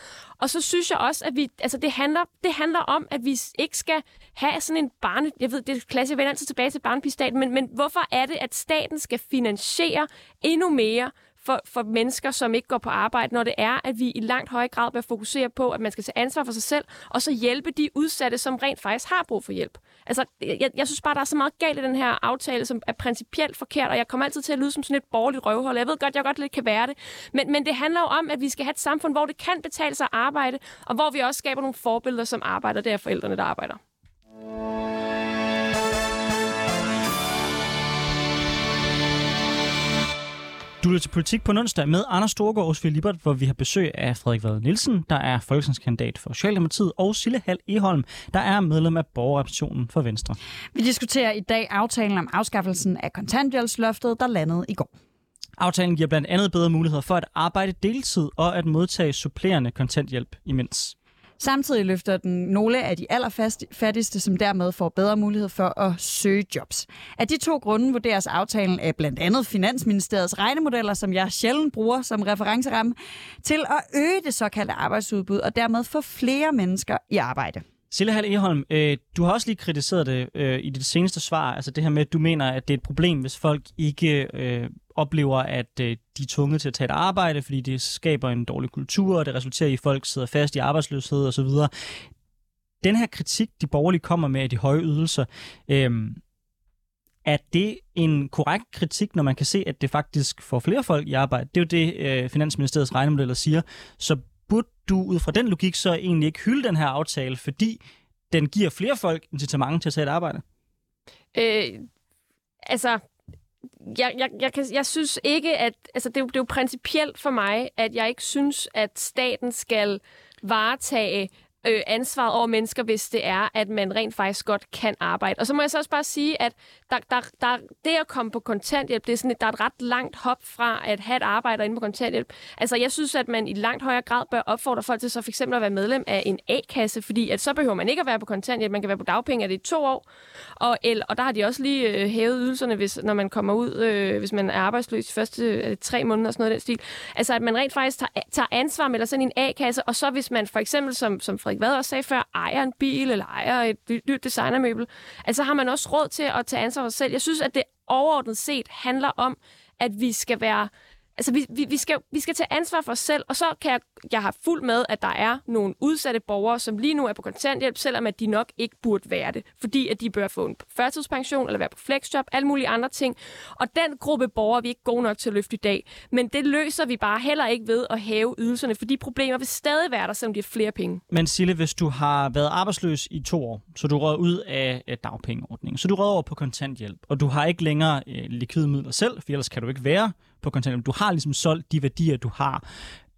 Og så synes jeg også, at vi, altså det handler, det handler om, at vi ikke skal have sådan en barne... Jeg ved, det er klasse, jeg vender altid tilbage til barnepistaten, men, men hvorfor er det, at staten skal finansiere endnu mere for, for mennesker, som ikke går på arbejde, når det er, at vi i langt højere grad bør fokusere på, at man skal tage ansvar for sig selv, og så hjælpe de udsatte, som rent faktisk har brug for hjælp. Altså, jeg, jeg synes bare, der er så meget galt i den her aftale, som er principielt forkert, og jeg kommer altid til at lyde som sådan et borgerligt røvhold. Jeg ved godt, jeg godt lidt kan være det. Men, men det handler jo om, at vi skal have et samfund, hvor det kan betale sig at arbejde, og hvor vi også skaber nogle forbilleder, som arbejder. Det er forældrene, der arbejder. Du lytter til Politik på onsdag med Anders Storgård og Libert, hvor vi har besøg af Frederik Vad Nielsen, der er folketingskandidat for Socialdemokratiet, og Sille Hal Eholm, der er medlem af borgerrepræsentationen for Venstre. Vi diskuterer i dag aftalen om afskaffelsen af kontanthjælpsloftet, der landede i går. Aftalen giver blandt andet bedre muligheder for at arbejde deltid og at modtage supplerende kontanthjælp imens. Samtidig løfter den nogle af de allerfattigste, som dermed får bedre mulighed for at søge jobs. Af de to grunde vurderes aftalen af blandt andet Finansministeriets regnemodeller, som jeg sjældent bruger som referenceramme, til at øge det såkaldte arbejdsudbud og dermed få flere mennesker i arbejde. Sille Hall Eholm, øh, du har også lige kritiseret det øh, i dit seneste svar, altså det her med, at du mener, at det er et problem, hvis folk ikke øh, oplever, at øh, de er tvunget til at tage et arbejde, fordi det skaber en dårlig kultur, og det resulterer i, at folk sidder fast i arbejdsløshed osv. Den her kritik, de borgerlige kommer med af de høje ydelser, øh, er det en korrekt kritik, når man kan se, at det faktisk får flere folk i arbejde? Det er jo det, øh, Finansministeriets regnemodeller siger. Så burde du ud fra den logik så egentlig ikke hylde den her aftale, fordi den giver flere folk incitament til at tage et arbejde? Øh, altså, jeg, jeg, jeg, kan, jeg synes ikke, at... Altså, det er, jo, det er jo principielt for mig, at jeg ikke synes, at staten skal varetage øh, ansvaret over mennesker, hvis det er, at man rent faktisk godt kan arbejde. Og så må jeg så også bare sige, at der, der, der, det at komme på kontanthjælp, det er sådan, et, der er et ret langt hop fra at have et arbejde inde på kontanthjælp. Altså, jeg synes, at man i langt højere grad bør opfordre folk til så for eksempel at være medlem af en A-kasse, fordi at så behøver man ikke at være på kontanthjælp, man kan være på dagpenge er det i to år. Og, eller, og der har de også lige øh, hævet ydelserne, hvis, når man kommer ud, øh, hvis man er arbejdsløs de første øh, tre måneder og sådan noget den stil. Altså, at man rent faktisk tager, tager ansvar med sådan en A-kasse, og så hvis man for eksempel, som, som Frederik Vad også sagde før, ejer en bil eller ejer et nyt designermøbel, altså har man også råd til at tage ansvar for sig selv. Jeg synes, at det overordnet set handler om, at vi skal være altså, vi, vi, vi, skal, vi skal tage ansvar for os selv, og så kan jeg, jeg har fuld med, at der er nogle udsatte borgere, som lige nu er på kontanthjælp, selvom at de nok ikke burde være det, fordi at de bør få en førtidspension eller være på flexjob, alle mulige andre ting. Og den gruppe borgere er vi ikke gode nok til at løfte i dag. Men det løser vi bare heller ikke ved at hæve ydelserne, for de problemer vil stadig være der, selvom de har flere penge. Men Sille, hvis du har været arbejdsløs i to år, så du rød ud af dagpengeordningen, så du rød over på kontanthjælp, og du har ikke længere øh, likvide midler selv, for ellers kan du ikke være på kontanthjælp. Du har ligesom solgt de værdier, du har.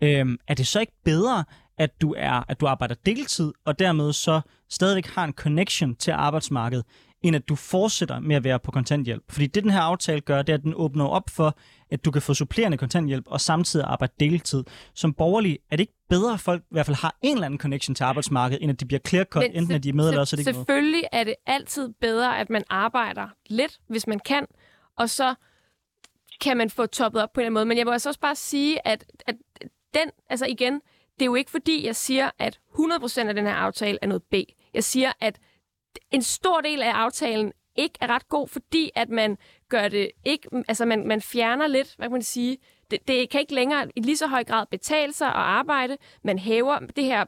Øhm, er det så ikke bedre, at du er at du arbejder deltid, og dermed så stadigvæk har en connection til arbejdsmarkedet, end at du fortsætter med at være på kontanthjælp. Fordi det, den her aftale gør, det er, at den åbner op for, at du kan få supplerende kontanthjælp og samtidig arbejde deltid. Som borgerlig er det ikke bedre, at folk i hvert fald har en eller anden connection til arbejdsmarkedet, end at de bliver clear-cut, Men enten at de er med, eller også er det ikke Selvfølgelig noget. er det altid bedre, at man arbejder lidt, hvis man kan, og så kan man få toppet op på en eller anden måde. Men jeg vil altså også bare sige, at, at den, altså igen, det er jo ikke fordi, jeg siger, at 100% af den her aftale er noget B. Jeg siger, at en stor del af aftalen ikke er ret god, fordi at man gør det ikke, altså man, man fjerner lidt, hvad kan man sige, det, det kan ikke længere i lige så høj grad betale sig at arbejde. Man hæver det her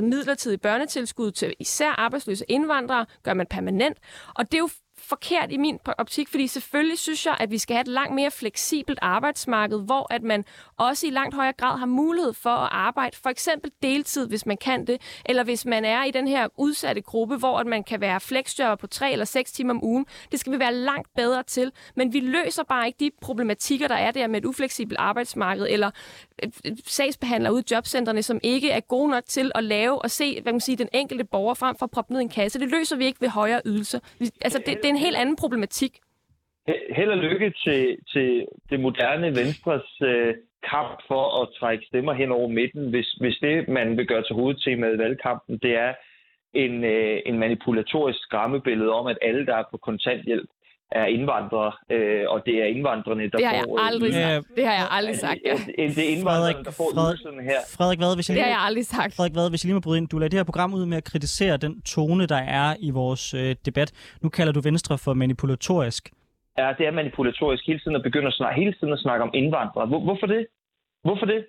midlertidige børnetilskud til især arbejdsløse indvandrere, gør man permanent. Og det er jo forkert i min optik, fordi selvfølgelig synes jeg, at vi skal have et langt mere fleksibelt arbejdsmarked, hvor at man også i langt højere grad har mulighed for at arbejde, for eksempel deltid, hvis man kan det, eller hvis man er i den her udsatte gruppe, hvor at man kan være flexjobber på tre eller seks timer om ugen. Det skal vi være langt bedre til, men vi løser bare ikke de problematikker, der er der med et ufleksibelt arbejdsmarked, eller sagsbehandlere ude i jobcentrene, som ikke er gode nok til at lave og se hvad man siger, den enkelte borger frem for at proppe ned i en kasse. Det løser vi ikke ved højere ydelser. Altså, det, det er en helt anden problematik. Held og lykke til, til det moderne Venstres øh, kamp for at trække stemmer hen over midten, hvis, hvis det, man vil gøre til hovedtemaet i valgkampen, det er en, øh, en manipulatorisk skræmmebillede om, at alle, der er på kontanthjælp, er indvandrere, øh, og det er indvandrerne, der det har jeg får... Aldrig sagt. Det har jeg aldrig sagt, ja. Det er indvandrerne, der får Frederik, ydelserne her. Frederik Vad, hvis jeg det har jeg aldrig sagt. Frederik Vad, hvis jeg lige må bryde ind. Du lader det her program ud med at kritisere den tone, der er i vores øh, debat. Nu kalder du Venstre for manipulatorisk. Ja, det er manipulatorisk hele tiden at begynde at snakke, hele tiden at snakke om indvandrere. Hvor, hvorfor det? Hvorfor det?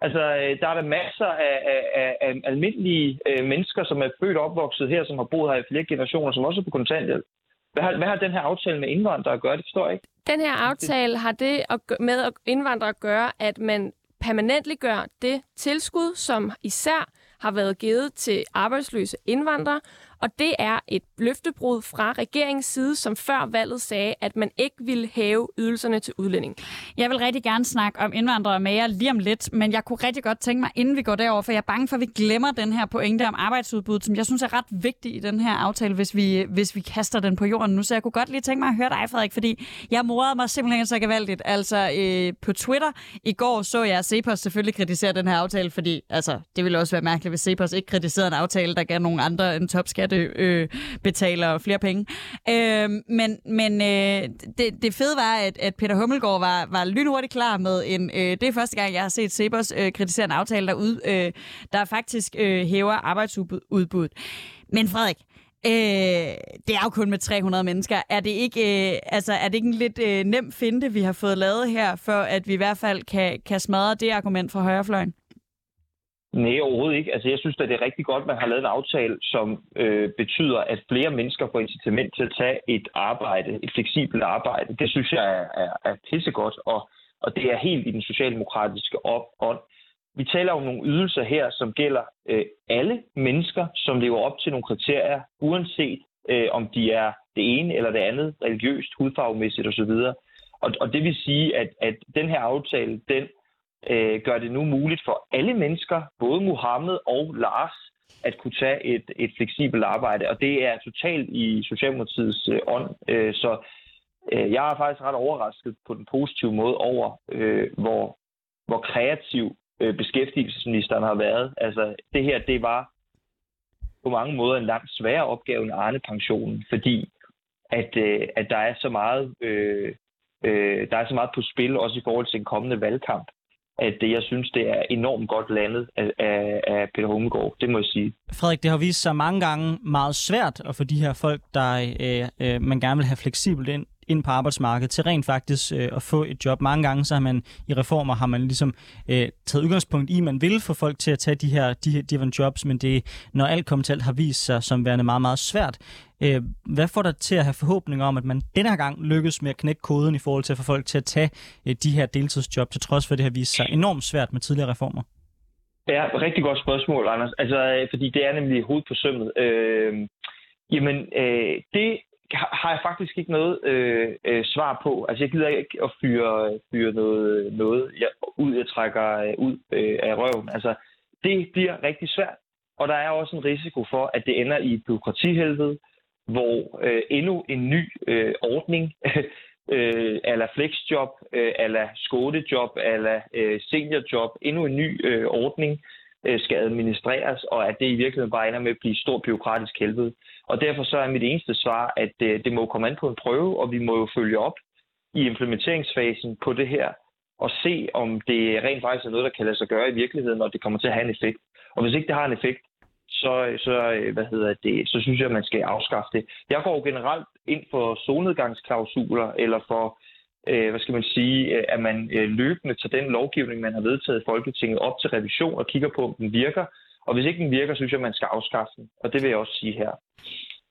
Altså, øh, der er der masser af, af, af, af almindelige øh, mennesker, som er født og opvokset her, som har boet her i flere generationer, som også er på kontanthjælp. Hvad har, hvad har den her aftale med indvandrere at gøre? Det forstår jeg ikke. Den her aftale har det med indvandrere at gøre, at man permanentliggør det tilskud, som især har været givet til arbejdsløse indvandrere, og det er et løftebrud fra regeringens side, som før valget sagde, at man ikke ville hæve ydelserne til udlænding. Jeg vil rigtig gerne snakke om indvandrere med jer lige om lidt, men jeg kunne rigtig godt tænke mig, inden vi går derover, for jeg er bange for, at vi glemmer den her pointe om arbejdsudbud, som jeg synes er ret vigtig i den her aftale, hvis vi, hvis vi kaster den på jorden nu. Så jeg kunne godt lige tænke mig at høre dig, Frederik, fordi jeg morede mig simpelthen så gevaldigt. Altså øh, på Twitter i går så jeg Cepos selvfølgelig kritisere den her aftale, fordi altså, det ville også være mærkeligt, hvis Cepos ikke kritiserede en aftale, der gav nogen andre en topskat skattebetaler øh, øh flere penge. Øh, men men øh, det, det fede var, at, at Peter Hummelgaard var, var lynhurtigt klar med en... Øh, det er første gang, jeg har set Sebers øh, kritisere en aftale, der, ud, øh, der faktisk øh, hæver arbejdsudbuddet. Men Frederik, Øh, det er jo kun med 300 mennesker. Er det ikke, øh, altså, er det ikke en lidt øh, nem finte, vi har fået lavet her, for at vi i hvert fald kan, kan smadre det argument fra højrefløjen? Nej, overhovedet ikke. Altså, jeg synes at det er rigtig godt, at man har lavet en aftale, som øh, betyder, at flere mennesker får incitament til at tage et arbejde, et fleksibelt arbejde. Det synes jeg er, er, er pissegodt, og, og det er helt i den socialdemokratiske ånd. Vi taler om nogle ydelser her, som gælder øh, alle mennesker, som lever op til nogle kriterier, uanset øh, om de er det ene eller det andet, religiøst, hudfarvemæssigt osv. Og, og det vil sige, at, at den her aftale, den øh, gør det nu muligt for alle mennesker, både Mohammed og Lars, at kunne tage et, et fleksibelt arbejde. Og det er totalt i Socialdemokratiets øh, ånd. Øh, så øh, jeg er faktisk ret overrasket på den positive måde over, øh, hvor, hvor kreativ øh, beskæftigelsesministeren har været. Altså, det her, det var på mange måder en langt sværere opgave end Arne-pensionen, fordi at, øh, at der er så meget øh, øh, der er så meget på spil, også i forhold til en kommende valgkamp at jeg synes, det er enormt godt landet af, af, af Peter Hummelgaard. Det må jeg sige. Frederik, det har vist sig mange gange meget svært at få de her folk, der øh, øh, man gerne vil have fleksibelt ind, ind på arbejdsmarkedet til rent faktisk øh, at få et job. Mange gange så har man i reformer har man ligesom øh, taget udgangspunkt i, at man vil få folk til at tage de her, de her, de her jobs, men det når alt kommer til alt har vist sig som værende meget, meget svært. Øh, hvad får dig til at have forhåbninger om, at man denne gang lykkes med at knække koden i forhold til at få folk til at tage øh, de her deltidsjob, til trods for at det har vist sig enormt svært med tidligere reformer? Ja, rigtig godt spørgsmål, Anders. Altså, øh, fordi det er nemlig hoved på sømmet. Øh, jamen, øh, det har jeg faktisk ikke noget øh, øh, svar på. Altså, jeg gider ikke at fyre, fyre noget, noget jeg, ud, jeg trækker øh, ud øh, af røven. Altså, det bliver rigtig svært. Og der er også en risiko for, at det ender i et byråkratihelvede, hvor øh, endnu en ny øh, ordning, øh, eller flexjob, øh, eller skolejob, eller øh, seniorjob, endnu en ny øh, ordning, øh, skal administreres, og at det i virkeligheden bare ender med at blive et stort byråkratisk helvede. Og derfor så er mit eneste svar, at øh, det må komme an på en prøve, og vi må jo følge op i implementeringsfasen på det her, og se, om det rent faktisk er noget, der kan lade sig gøre i virkeligheden, og det kommer til at have en effekt. Og hvis ikke det har en effekt, så, så, øh, hvad hedder det, så synes jeg, at man skal afskaffe det. Jeg går generelt ind for solnedgangsklausuler, eller for øh, hvad skal man sige, øh, at man øh, løbende tager den lovgivning, man har vedtaget i Folketinget op til revision og kigger på, om den virker. Og hvis ikke den virker, synes jeg, at man skal afskaffe den. Og det vil jeg også sige her.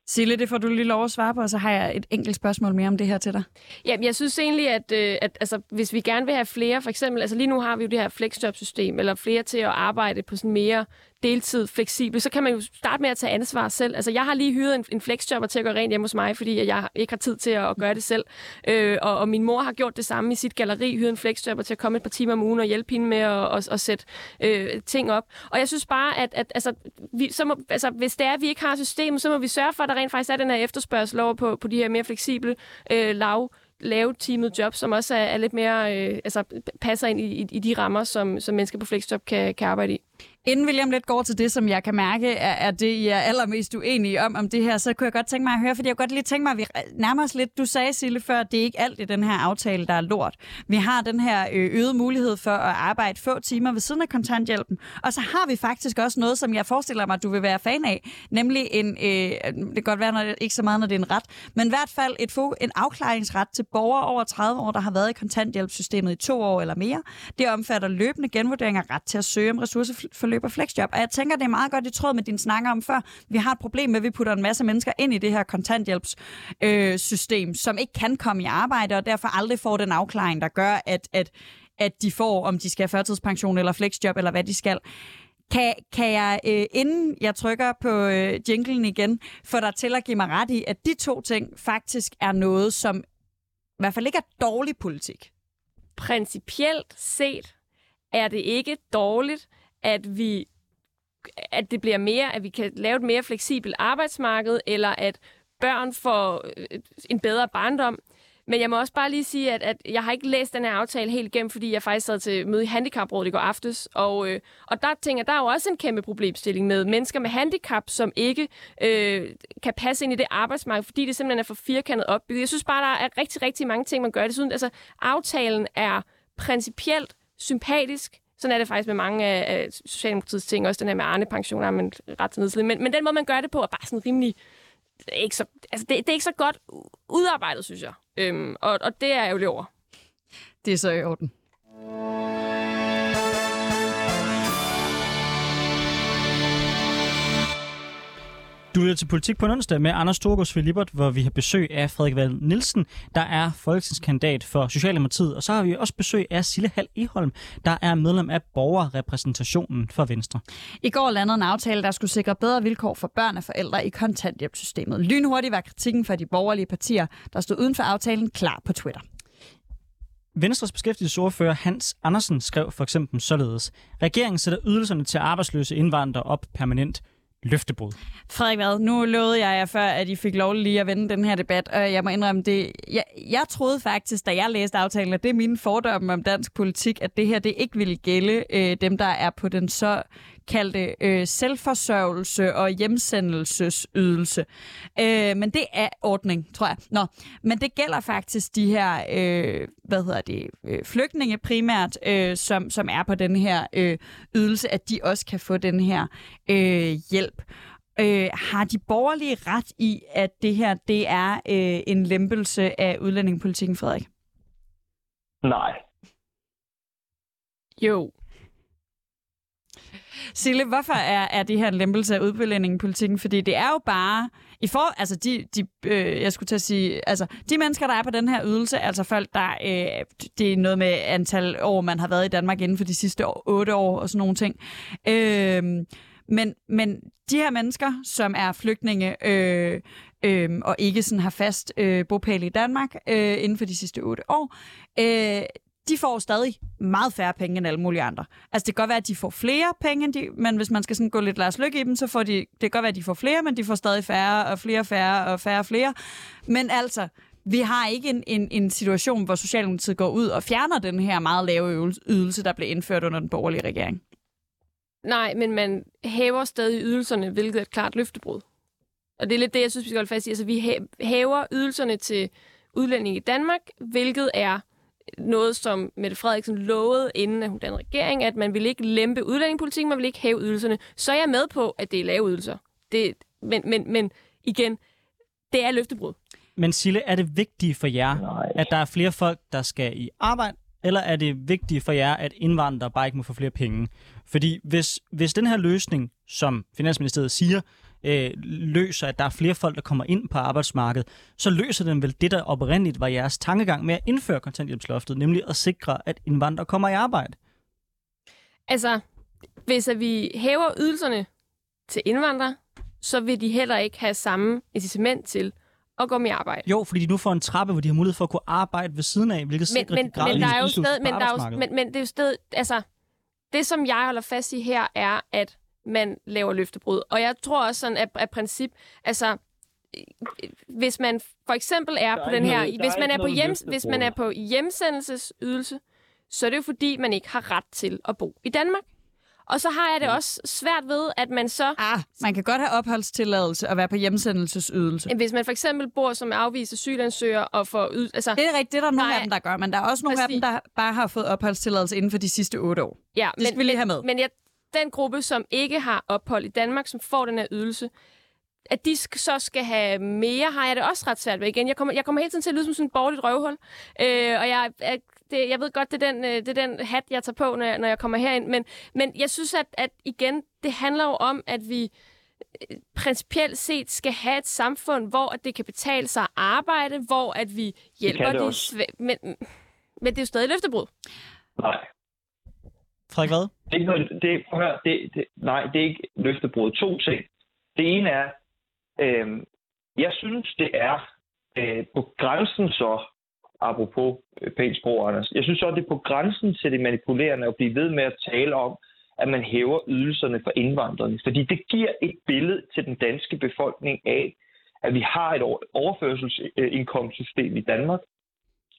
Sille, det får du lige lov at svare på, og så har jeg et enkelt spørgsmål mere om det her til dig. Ja, jeg synes egentlig, at, øh, at altså, hvis vi gerne vil have flere, for eksempel, altså lige nu har vi jo det her flexjob-system, eller flere til at arbejde på sådan mere deltid fleksibel, så kan man jo starte med at tage ansvar selv. Altså, jeg har lige hyret en, en flexjobber til at gøre rent hjemme hos mig, fordi jeg ikke har tid til at, at gøre det selv. Øh, og, og min mor har gjort det samme i sit galeri, hyret en flexjobber til at komme et par timer om ugen og hjælpe hende med at, at, at sætte øh, ting op. Og jeg synes bare, at, at altså, vi, så må, altså, hvis det er, at vi ikke har systemet, så må vi sørge for, at der rent faktisk er den her efterspørgsel over på, på de her mere fleksible øh, lav lave teamet job, som også er, er lidt mere, øh, altså passer ind i, i, i de rammer, som, som mennesker på flexjob kan, kan arbejde i. Inden William lidt går til det, som jeg kan mærke, er, er det, I er allermest uenige om, om det her, så kunne jeg godt tænke mig at høre, fordi jeg kunne godt lige tænke mig, at vi nærmer os lidt, du sagde, Sille, før, at det er ikke alt i den her aftale, der er lort. Vi har den her øh, øgede mulighed for at arbejde få timer ved siden af kontanthjælpen, og så har vi faktisk også noget, som jeg forestiller mig, at du vil være fan af, nemlig en, øh, det kan godt være, når det, ikke så meget, når det er en ret, men i hvert fald et, en afklaringsret til borgere over 30 år, der har været i kontanthjælpssystemet i to år eller mere. Det omfatter løbende genvurdering og ret til at søge om forløb og flexjob. Og jeg tænker, det er meget godt i tråd med din snakker om før. Vi har et problem med, at vi putter en masse mennesker ind i det her kontanthjælpssystem, øh, som ikke kan komme i arbejde, og derfor aldrig får den afklaring, der gør, at, at, at de får, om de skal have førtidspension eller flexjob, eller hvad de skal. Kan, kan jeg, øh, inden jeg trykker på øh, jinglen igen, få dig til at give mig ret i, at de to ting faktisk er noget, som i hvert fald ikke er dårlig politik? Principielt set er det ikke dårligt, at vi at det bliver mere, at vi kan lave et mere fleksibelt arbejdsmarked, eller at børn får øh, en bedre barndom. Men jeg må også bare lige sige, at, at jeg har ikke læst den her aftale helt igennem, fordi jeg faktisk sad til møde i Handicaprådet i går aftes. Og, øh, og der tænker der er jo også en kæmpe problemstilling med mennesker med handicap, som ikke øh, kan passe ind i det arbejdsmarked, fordi det simpelthen er for firkantet opbygget. Jeg synes bare, der er rigtig, rigtig mange ting, man gør. Desuden, altså, aftalen er principielt sympatisk, sådan er det faktisk med mange af, Socialdemokratiets ting, også den her med Arne-pensioner, men ret til nedslid. Men, men den måde, man gør det på, er bare sådan rimelig... Det er ikke så, altså det, det er ikke så godt udarbejdet, synes jeg. Øhm, og, og det er jeg jo over. Det er så i orden. Du lytter til Politik på en onsdag med Anders Storgårds Filibert, hvor vi har besøg af Frederik Val Nielsen, der er folketingskandidat for Socialdemokratiet. Og så har vi også besøg af Sille Hal Eholm, der er medlem af borgerrepræsentationen for Venstre. I går landede en aftale, der skulle sikre bedre vilkår for børn og forældre i kontanthjælpssystemet. Lynhurtigt var kritikken fra de borgerlige partier, der stod uden for aftalen, klar på Twitter. Venstres beskæftigelsesordfører Hans Andersen skrev for eksempel således. Regeringen sætter ydelserne til arbejdsløse indvandrere op permanent løftebrud. Frederik Vad, nu lovede jeg jer før, at I fik lov lige at vende den her debat, og jeg må indrømme det. Jeg, jeg troede faktisk, da jeg læste aftalen, og det er mine fordomme om dansk politik, at det her det ikke ville gælde øh, dem, der er på den så kaldte øh, selvforsørgelse og hjemsendelsesydelse. Øh, men det er ordning, tror jeg. Nå, men det gælder faktisk de her, øh, hvad hedder det, øh, flygtninge primært, øh, som, som er på den her øh, ydelse, at de også kan få den her øh, hjælp. Øh, har de borgerlige ret i, at det her det er øh, en lempelse af udlændingepolitikken, Frederik? Nej. Jo. Sille, hvorfor er, er det her en lempelse af udbelændingepolitikken? Fordi det er jo bare... I for, altså de, de, øh, jeg skulle til at sige, altså de mennesker, der er på den her ydelse, altså folk, der, øh, det er noget med antal år, man har været i Danmark inden for de sidste år, otte år og sådan nogle ting. Øh, men, men de her mennesker, som er flygtninge øh, øh, og ikke sådan har fast øh, bopæl i Danmark øh, inden for de sidste otte år, øh, de får stadig meget færre penge end alle mulige andre. Altså det kan godt være, at de får flere penge, end de, men hvis man skal sådan gå lidt Lars Lykke i dem, så får de, det kan godt være, at de får flere, men de får stadig færre og flere færre og færre og flere. Men altså, vi har ikke en, en, en situation, hvor Socialdemokratiet går ud og fjerner den her meget lave ydelse, der blev indført under den borgerlige regering. Nej, men man hæver stadig ydelserne, hvilket er et klart løftebrud. Og det er lidt det, jeg synes, vi skal holde fast i. Altså, vi hæver ydelserne til udlændinge i Danmark, hvilket er noget, som Mette Frederiksen lovede, inden at hun dannede regering, at man ville ikke lempe udlændingepolitikken, man ville ikke hæve ydelserne. Så er jeg med på, at det er lave ydelser. Det, men, men, men igen, det er løftebrud. Men Sille, er det vigtigt for jer, Nej. at der er flere folk, der skal i arbejde, eller er det vigtigt for jer, at indvandrere bare ikke må få flere penge? Fordi hvis, hvis den her løsning, som Finansministeriet siger, øh, løser, at der er flere folk, der kommer ind på arbejdsmarkedet, så løser den vel det, der oprindeligt var jeres tankegang med at indføre kontanthjælpsloftet, nemlig at sikre, at indvandrere kommer i arbejde. Altså, hvis at vi hæver ydelserne til indvandrere, så vil de heller ikke have samme incitament til at gå med arbejde. Jo, fordi de nu får en trappe, hvor de har mulighed for at kunne arbejde ved siden af, hvilket men, sikrer men, de gradvist men der er jo sted, men, der er jo, men, men det er jo sted, altså, det som jeg holder fast i her, er, at man laver løftebrud. Og jeg tror også sådan, at, at princip, altså, hvis man for eksempel er Der er på den her, noget- hvis man er på hjem, hvis man er på hjemsendelsesydelse, så er det jo fordi, man ikke har ret til at bo i Danmark. Og så har jeg det også svært ved, at man så, Ah, man kan godt have opholdstilladelse og være på hjemsendelsesydelse. hvis man for eksempel bor som afvist asylansøger og får yd, altså, Det er rigtigt, det er der nogle af dem, der gør, men der er også nogle af dem, der bare har fået opholdstilladelse inden for de sidste otte år. Ja, Det skal vi lige have med. Men jeg, den gruppe, som ikke har ophold i Danmark, som får den her ydelse, at de så skal have mere, har jeg det også ret svært ved. Igen, jeg kommer, jeg kommer hele tiden til at lyde som sådan et borgerligt røvhul. Øh, og jeg, jeg, det, jeg ved godt, det er, den, øh, det er den hat, jeg tager på, når jeg, når jeg kommer herind. Men, men jeg synes, at, at igen, det handler jo om, at vi øh, principielt set skal have et samfund, hvor at det kan betale sig at arbejde, hvor at vi hjælper det de også. svæ- men, men det er jo stadig løftebrud. Nej. Frederik, hvad? Det er ikke noget, det, prøv at høre, det, det, nej, det er ikke løftebrud. To ting. Det ene er, øh, jeg synes, det er øh, på grænsen så, apropos øh, pænt sprog, Anders, jeg synes så, det er på grænsen til det manipulerende at blive ved med at tale om, at man hæver ydelserne for indvandrerne. Fordi det giver et billede til den danske befolkning af, at vi har et overførselsindkomstsystem i Danmark,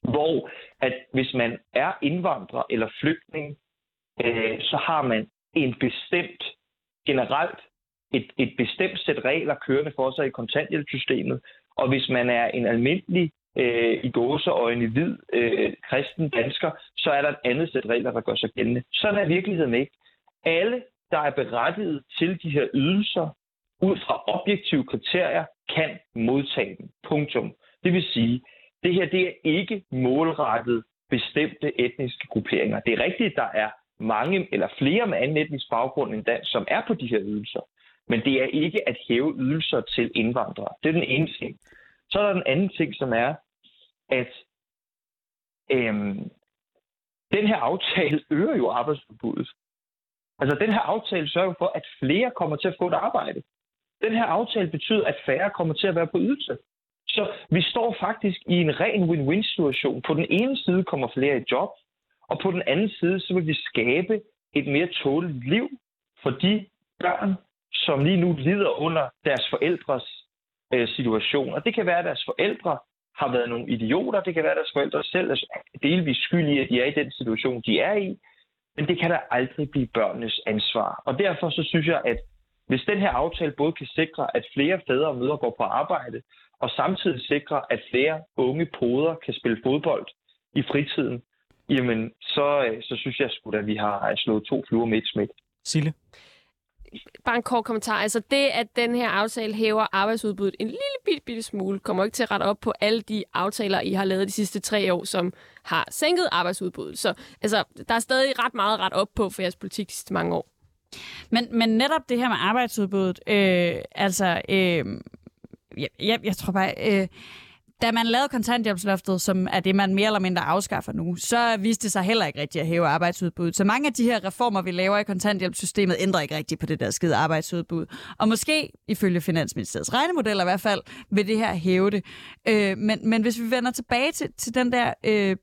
hvor at hvis man er indvandrer eller flygtning, øh, så har man en bestemt, generelt et, et bestemt sæt regler kørende for sig i kontanthjælpssystemet. Og hvis man er en almindelig øh, i gåseøjne hvid øh, kristen dansker, så er der et andet sæt regler, der gør sig gældende. Sådan er virkeligheden ikke. Alle, der er berettiget til de her ydelser, ud fra objektive kriterier, kan modtage dem. Punktum. Det vil sige, det her det er ikke målrettet bestemte etniske grupperinger. Det er rigtigt, der er mange eller flere med anden etnisk baggrund end dansk, som er på de her ydelser. Men det er ikke at hæve ydelser til indvandrere. Det er den ene ting. Så er der den anden ting, som er, at øhm, den her aftale øger jo arbejdsforbuddet. Altså den her aftale sørger for, at flere kommer til at få et arbejde. Den her aftale betyder, at færre kommer til at være på ydelse. Så vi står faktisk i en ren win-win-situation. På den ene side kommer flere i job, og på den anden side, så vil vi skabe et mere tåligt liv for de børn, som lige nu lider under deres forældres øh, situation. Og det kan være, at deres forældre har været nogle idioter. Det kan være, at deres forældre selv er delvis skyld i, at de er i den situation, de er i. Men det kan da aldrig blive børnenes ansvar. Og derfor så synes jeg, at hvis den her aftale både kan sikre, at flere fædre og mødre går på arbejde, og samtidig sikre, at flere unge poder kan spille fodbold i fritiden, jamen så, øh, så synes jeg sgu da, at vi har slået to fluer med et smæk. Sille? bare en kort kommentar. Altså det, at den her aftale hæver arbejdsudbuddet en lille bitte, bitte smule, kommer ikke til at rette op på alle de aftaler, I har lavet de sidste tre år, som har sænket arbejdsudbuddet. Så altså, der er stadig ret meget ret op på for jeres politik de sidste mange år. Men, men netop det her med arbejdsudbuddet, øh, altså, øh, jeg, jeg, jeg tror bare... Øh, da man lavede kontanthjælpsloftet, som er det, man mere eller mindre afskaffer nu, så viste det sig heller ikke rigtigt at hæve arbejdsudbuddet. Så mange af de her reformer, vi laver i kontanthjælpssystemet, ændrer ikke rigtigt på det der skide arbejdsudbud. Og måske, ifølge Finansministeriets regnemodeller i hvert fald, vil det her hæve det. Øh, men, men hvis vi vender tilbage til, til den der... Øh,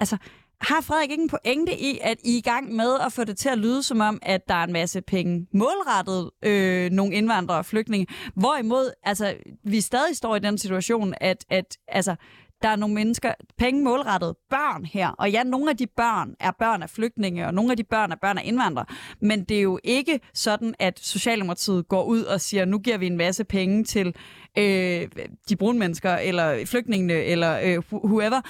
altså, har Frederik ikke en pointe i, at I er i gang med at få det til at lyde som om, at der er en masse penge målrettet øh, nogle indvandrere og flygtninge, hvorimod altså, vi stadig står i den situation, at, at altså, der er nogle mennesker, penge målrettet børn her, og ja, nogle af de børn er børn af flygtninge, og nogle af de børn er børn af indvandrere, men det er jo ikke sådan, at Socialdemokratiet går ud og siger, nu giver vi en masse penge til øh, de brune mennesker, eller flygtningene, eller øh, whoever.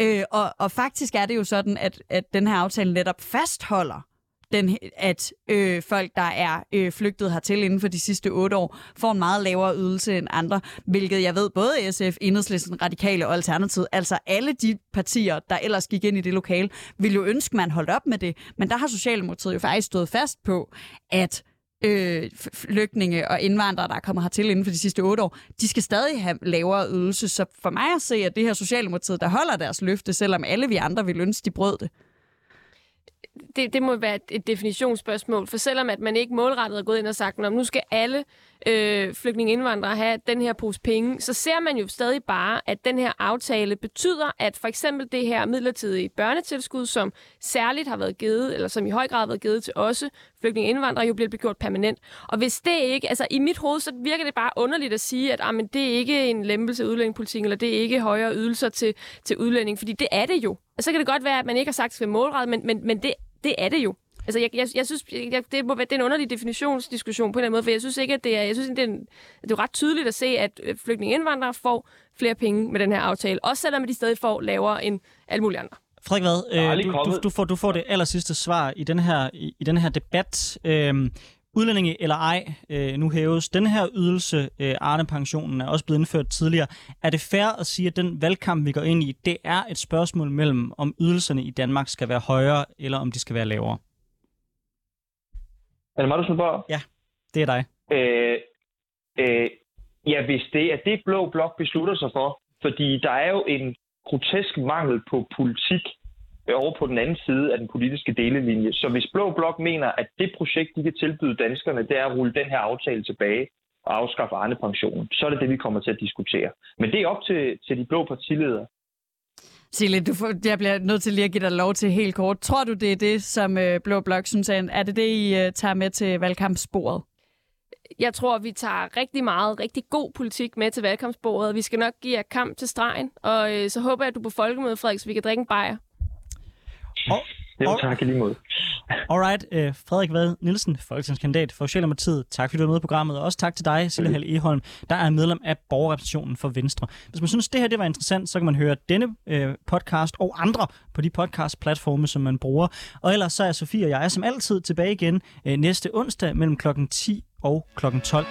Øh, og, og faktisk er det jo sådan, at, at den her aftale netop fastholder den, at øh, folk, der er øh, flygtet hertil inden for de sidste otte år, får en meget lavere ydelse end andre, hvilket jeg ved både SF, Enhedslisten, Radikale og Alternativet, altså alle de partier, der ellers gik ind i det lokale, ville jo ønske, man holdt op med det. Men der har Socialdemokratiet jo faktisk stået fast på, at øh, flygtninge og indvandrere, der er kommet hertil inden for de sidste otte år, de skal stadig have lavere ydelse. Så for mig at se, at det her Socialdemokratiet, der holder deres løfte, selvom alle vi andre vil ønske, de brød det det, det må være et definitionsspørgsmål, for selvom at man ikke målrettet er gået ind og sagt, nu skal alle øh, flygtninge indvandrere have den her pose penge, så ser man jo stadig bare, at den her aftale betyder, at for eksempel det her midlertidige børnetilskud, som særligt har været givet, eller som i høj grad har været givet til også flygtninge indvandrere, jo bliver gjort permanent. Og hvis det ikke, altså i mit hoved, så virker det bare underligt at sige, at ah, men det er ikke en lempelse af udlændingepolitikken, eller det er ikke højere ydelser til, til udlænding, fordi det er det jo. Og så kan det godt være, at man ikke har sagt, at det skal være målrettet, men, men, men det, det er det jo. Altså, jeg, jeg, jeg synes, jeg, det, må være, det er en underlig definitionsdiskussion på en eller anden måde, for jeg synes ikke, at det er, jeg synes, det er, en, det er ret tydeligt at se, at øh, flygtninge indvandrere får flere penge med den her aftale, også selvom de stadig får lavere end alle mulige andre. Frederik Vad, øh, du, du, du, får, du får det aller sidste svar i den her, i, i den her debat. Øh, udlændinge eller ej, øh, nu hæves den her ydelse, øh, Arne-pensionen, er også blevet indført tidligere. Er det fair at sige, at den valgkamp, vi går ind i, det er et spørgsmål mellem, om ydelserne i Danmark skal være højere, eller om de skal være lavere? Er det mig, du spørger? Ja, det er dig. Øh, øh, ja, hvis det er det, Blå Blok beslutter sig for, fordi der er jo en grotesk mangel på politik over på den anden side af den politiske delelinje. Så hvis Blå Blok mener, at det projekt, de kan tilbyde danskerne, det er at rulle den her aftale tilbage og afskaffe Arne-pensionen, så er det det, vi kommer til at diskutere. Men det er op til, til de blå partiledere. Sille, du får, jeg bliver nødt til lige at give dig lov til helt kort. Tror du, det er det, som øh, Blå Blok synes er, er det det, I øh, tager med til valgkampsbordet? Jeg tror, vi tager rigtig meget, rigtig god politik med til valgkampsbordet. Vi skal nok give jer kamp til stregen, og øh, så håber jeg, at du på folkemødet, Frederik, så vi kan drikke en bajer. Og, jo, tak i lige måde. Alright, uh, Frederik Vad Nielsen, folketingskandidat for Socialdemokratiet. Tak fordi du er med i programmet, og også tak til dig, Sille Hall Eholm, der er medlem af borgerrepræsentationen for Venstre. Hvis man synes, det her det var interessant, så kan man høre denne uh, podcast og andre på de podcast-platforme, som man bruger. Og ellers så er Sofie og jeg som altid tilbage igen uh, næste onsdag mellem klokken 10 og klokken 12.